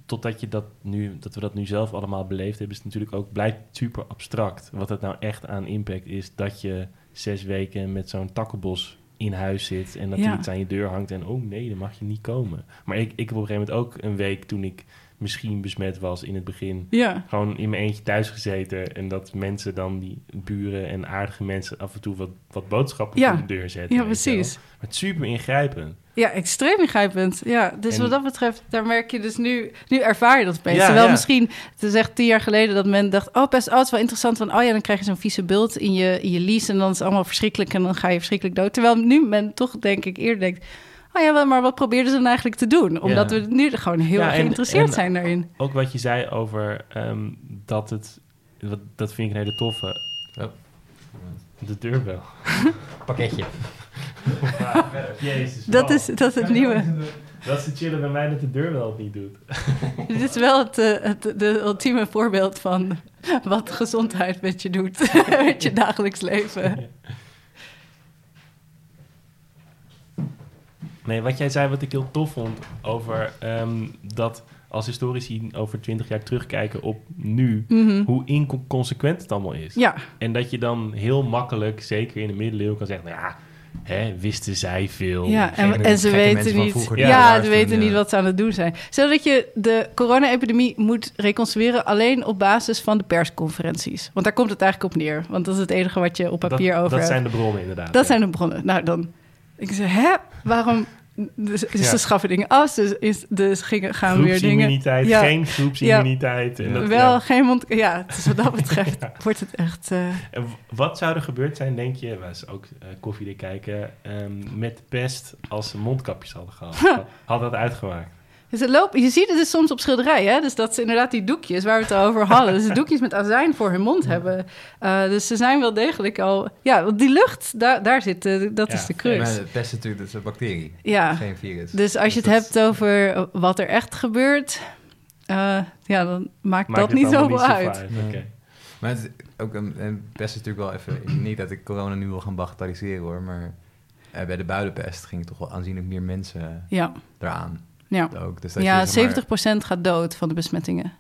totdat je dat nu, dat we dat nu zelf allemaal beleefd hebben, is het natuurlijk ook blijft super abstract. Wat het nou echt aan impact is dat je zes weken met zo'n takkenbos in huis zit en natuurlijk iets aan je deur hangt en oh nee, dan mag je niet komen. Maar ik, ik heb op een gegeven moment ook een week toen ik misschien besmet was in het begin.
Ja.
Gewoon in mijn eentje thuis gezeten. En dat mensen dan, die buren en aardige mensen, af en toe wat, wat boodschappen
ja.
op de deur zetten.
Ja, precies.
Maar het super ingrijpend.
Ja, extreem ingrijpend. Ja, dus
En-
wat dat betreft, daar merk je dus nu... Nu ervaar je dat opeens.
Ja,
Terwijl
ja.
misschien, het is echt tien jaar geleden... dat men dacht, oh, best, oh, het is wel interessant. Van, oh ja, dan krijg je zo'n vieze bult in je, in je lease... en dan is het allemaal verschrikkelijk en dan ga je verschrikkelijk dood. Terwijl nu men toch, denk ik, eerder denkt... oh ja, maar wat probeerden ze dan eigenlijk te doen? Omdat
Ja.
we nu gewoon heel
Ja,
erg geïnteresseerd
en-
zijn daarin.
Ook wat je zei over ehm, dat het... Wat, dat vind ik een hele toffe.
Oh.
De deurbel.
Pakketje.
Jezus.
Dat is, dat is het nieuwe.
Dat is te chillen bij mij dat de deurbel het niet doet.
Dit is wel het, eh, het de ultieme voorbeeld van wat gezondheid met je doet. met je dagelijks leven.
Nee, wat jij zei, wat ik heel tof vond over ehm, dat als historici over twintig jaar terugkijken op nu,
Mhm.
hoe inconsequent het allemaal is.
Ja,
En dat je dan heel makkelijk, zeker in de middeleeuwen, kan zeggen, nou ja, hè, wisten zij veel.
Ja, en, ze weten niet. ja, ze weten
ja.
niet wat ze aan het doen zijn. Zodat je de corona-epidemie moet reconstrueren alleen op basis van de persconferenties. Want daar komt het eigenlijk op neer. Want dat is het enige wat je op papier
dat,
over
dat
hebt.
zijn de bronnen inderdaad.
Dat
ja.
zijn de bronnen. Nou, dan. Ik zeg, hè? Waarom? Dus, dus
Ja.
ze schaffen dingen af. Dus, is, dus gingen, gaan weer dingen.
Groepsimmuniteit,
Ja.
geen groepsimmuniteit. En dat,
Wel
ja.
geen mond. Ja, dus wat dat betreft wordt het echt. eh,
En wat zou er gebeurd zijn, denk je, was ook eh, koffiedik kijken, ehm, met pest als ze mondkapjes hadden gehad? Had- Had dat uitgemaakt?
Dus het je ziet het dus soms op schilderijen. Hè? Dus dat ze inderdaad die doekjes waar we het al over hadden. Dus de doekjes met azijn voor hun mond hebben. Uh, dus ze zijn wel degelijk al... Ja, want die lucht, daar, daar zit, dat
Ja,
is de
Maar
crux.
het best natuurlijk, dat is een bacterie,
Ja,
geen virus.
dus als je het
dat-
hebt over wat er echt gebeurt... uh, ja, dan maakt,
Maakt
dat
het
niet
allemaal
zoveel
niet
uit.
Nee.
Oké.
Maar het, is ook een, een pest is natuurlijk wel even... Niet dat ik corona nu wil gaan bagatelliseren hoor, maar eh, bij de builenpest gingen toch wel aanzienlijk meer mensen
Ja,
eraan.
Ja.
Ook. Dus dat
ja
je, zeg maar-
70% gaat dood van de besmettingen.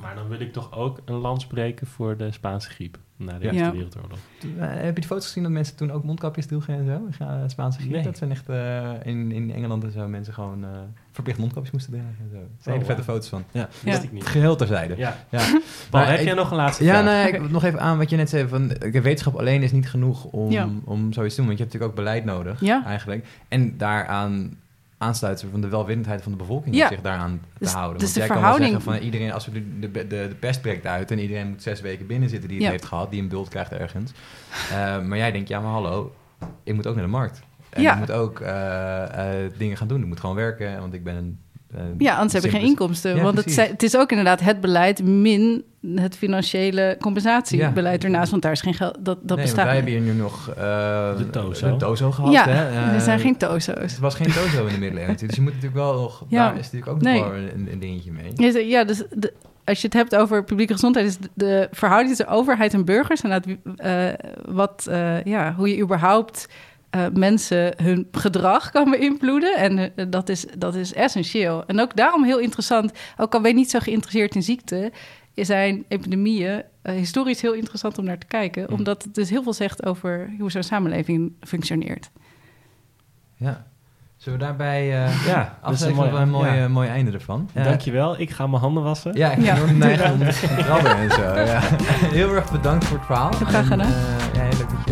Maar dan wil ik toch ook een lans breken voor de Spaanse griep na de
Ja.
Eerste
Ja.
Wereldoorlog.
Toen, eh, heb je de foto's gezien dat mensen toen ook mondkapjes droegen en zo? Ja, Spaanse griep.
Nee.
Dat zijn echt eh, in, in Engeland en zo mensen gewoon eh, verplicht mondkapjes moesten dragen en zo. Er zijn hele
Oh,
vette foto's van. Ja.
Ja.
Wist ik niet.
Geheel terzijde.
Ja.
Ja.
Paul,
Maar
heb
ik-
jij nog een laatste
Ja,
vraag?
nou, ja, ik
Oké.
wil nog even aan wat je net zei. Van, wetenschap alleen is niet genoeg om,
Ja.
om zoiets te doen. Want je hebt natuurlijk ook beleid nodig,
Ja.
eigenlijk. En daaraan aansluiten van de welwillendheid van de bevolking
Ja.
om zich daaraan te
Dus-
houden.
dus
Want
de
jij kan
verhouding-
wel zeggen van iedereen, als we de, de, de, de pest breekt uit en iedereen moet zes weken binnen zitten die het
Ja.
heeft gehad, die een bult krijgt ergens. Eh, maar jij denkt, ja maar hallo, ik moet ook naar de markt. En
Ja.
ik moet ook eh, eh, dingen gaan doen. Ik moet gewoon werken, want ik ben een... eh,
Ja, anders heb je geen inkomsten.
Ja,
want het, het is ook inderdaad het beleid min het financiële compensatiebeleid
Ja.
ernaast. Want daar is geen geld, dat, dat
nee,
bestaat
wij
niet.
hebben hier nu nog eh,
De Tozo.
de Tozo gehad.
Ja,
hè?
er
Eh,
zijn geen tozo's.
Het was geen Tozo in de middeleeuwen natuurlijk. Dus je moet natuurlijk wel nog...
Ja.
Daar is natuurlijk ook
Nee.
nog wel een, een dingetje mee.
Ja, dus de, als je het hebt over publieke gezondheid, is de, de verhouding tussen overheid en burgers en dat, eh, wat, eh, ja, hoe je überhaupt eh, mensen hun gedrag kan beïnvloeden. En eh, dat, is, dat is essentieel. En ook daarom heel interessant, ook al ben je niet zo geïnteresseerd in ziekte, zijn epidemieën eh, historisch heel interessant om naar te kijken,
Mm.
omdat het dus heel veel zegt over hoe zo'n samenleving functioneert.
Ja. Zullen we daarbij uh,
ja, dat is een
mooi,
mooi,
een mooi, ja. mooi einde ervan.
Uh, Dankjewel. Ik ga mijn handen wassen.
Ja, ik ga ja. neiging om te krabben en zo. Ja. Heel erg bedankt voor het verhaal.
Graag gedaan.
En, uh, ja, heel leuk dat je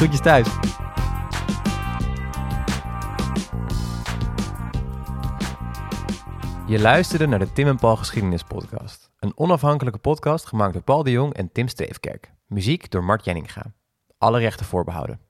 Groetjes thuis.
Je luisterde naar de Tim en Paul Geschiedenis Podcast. Een onafhankelijke podcast gemaakt door Paul de Jong en Tim Streefkerk. Muziek door Mart Jenninga. Alle rechten voorbehouden.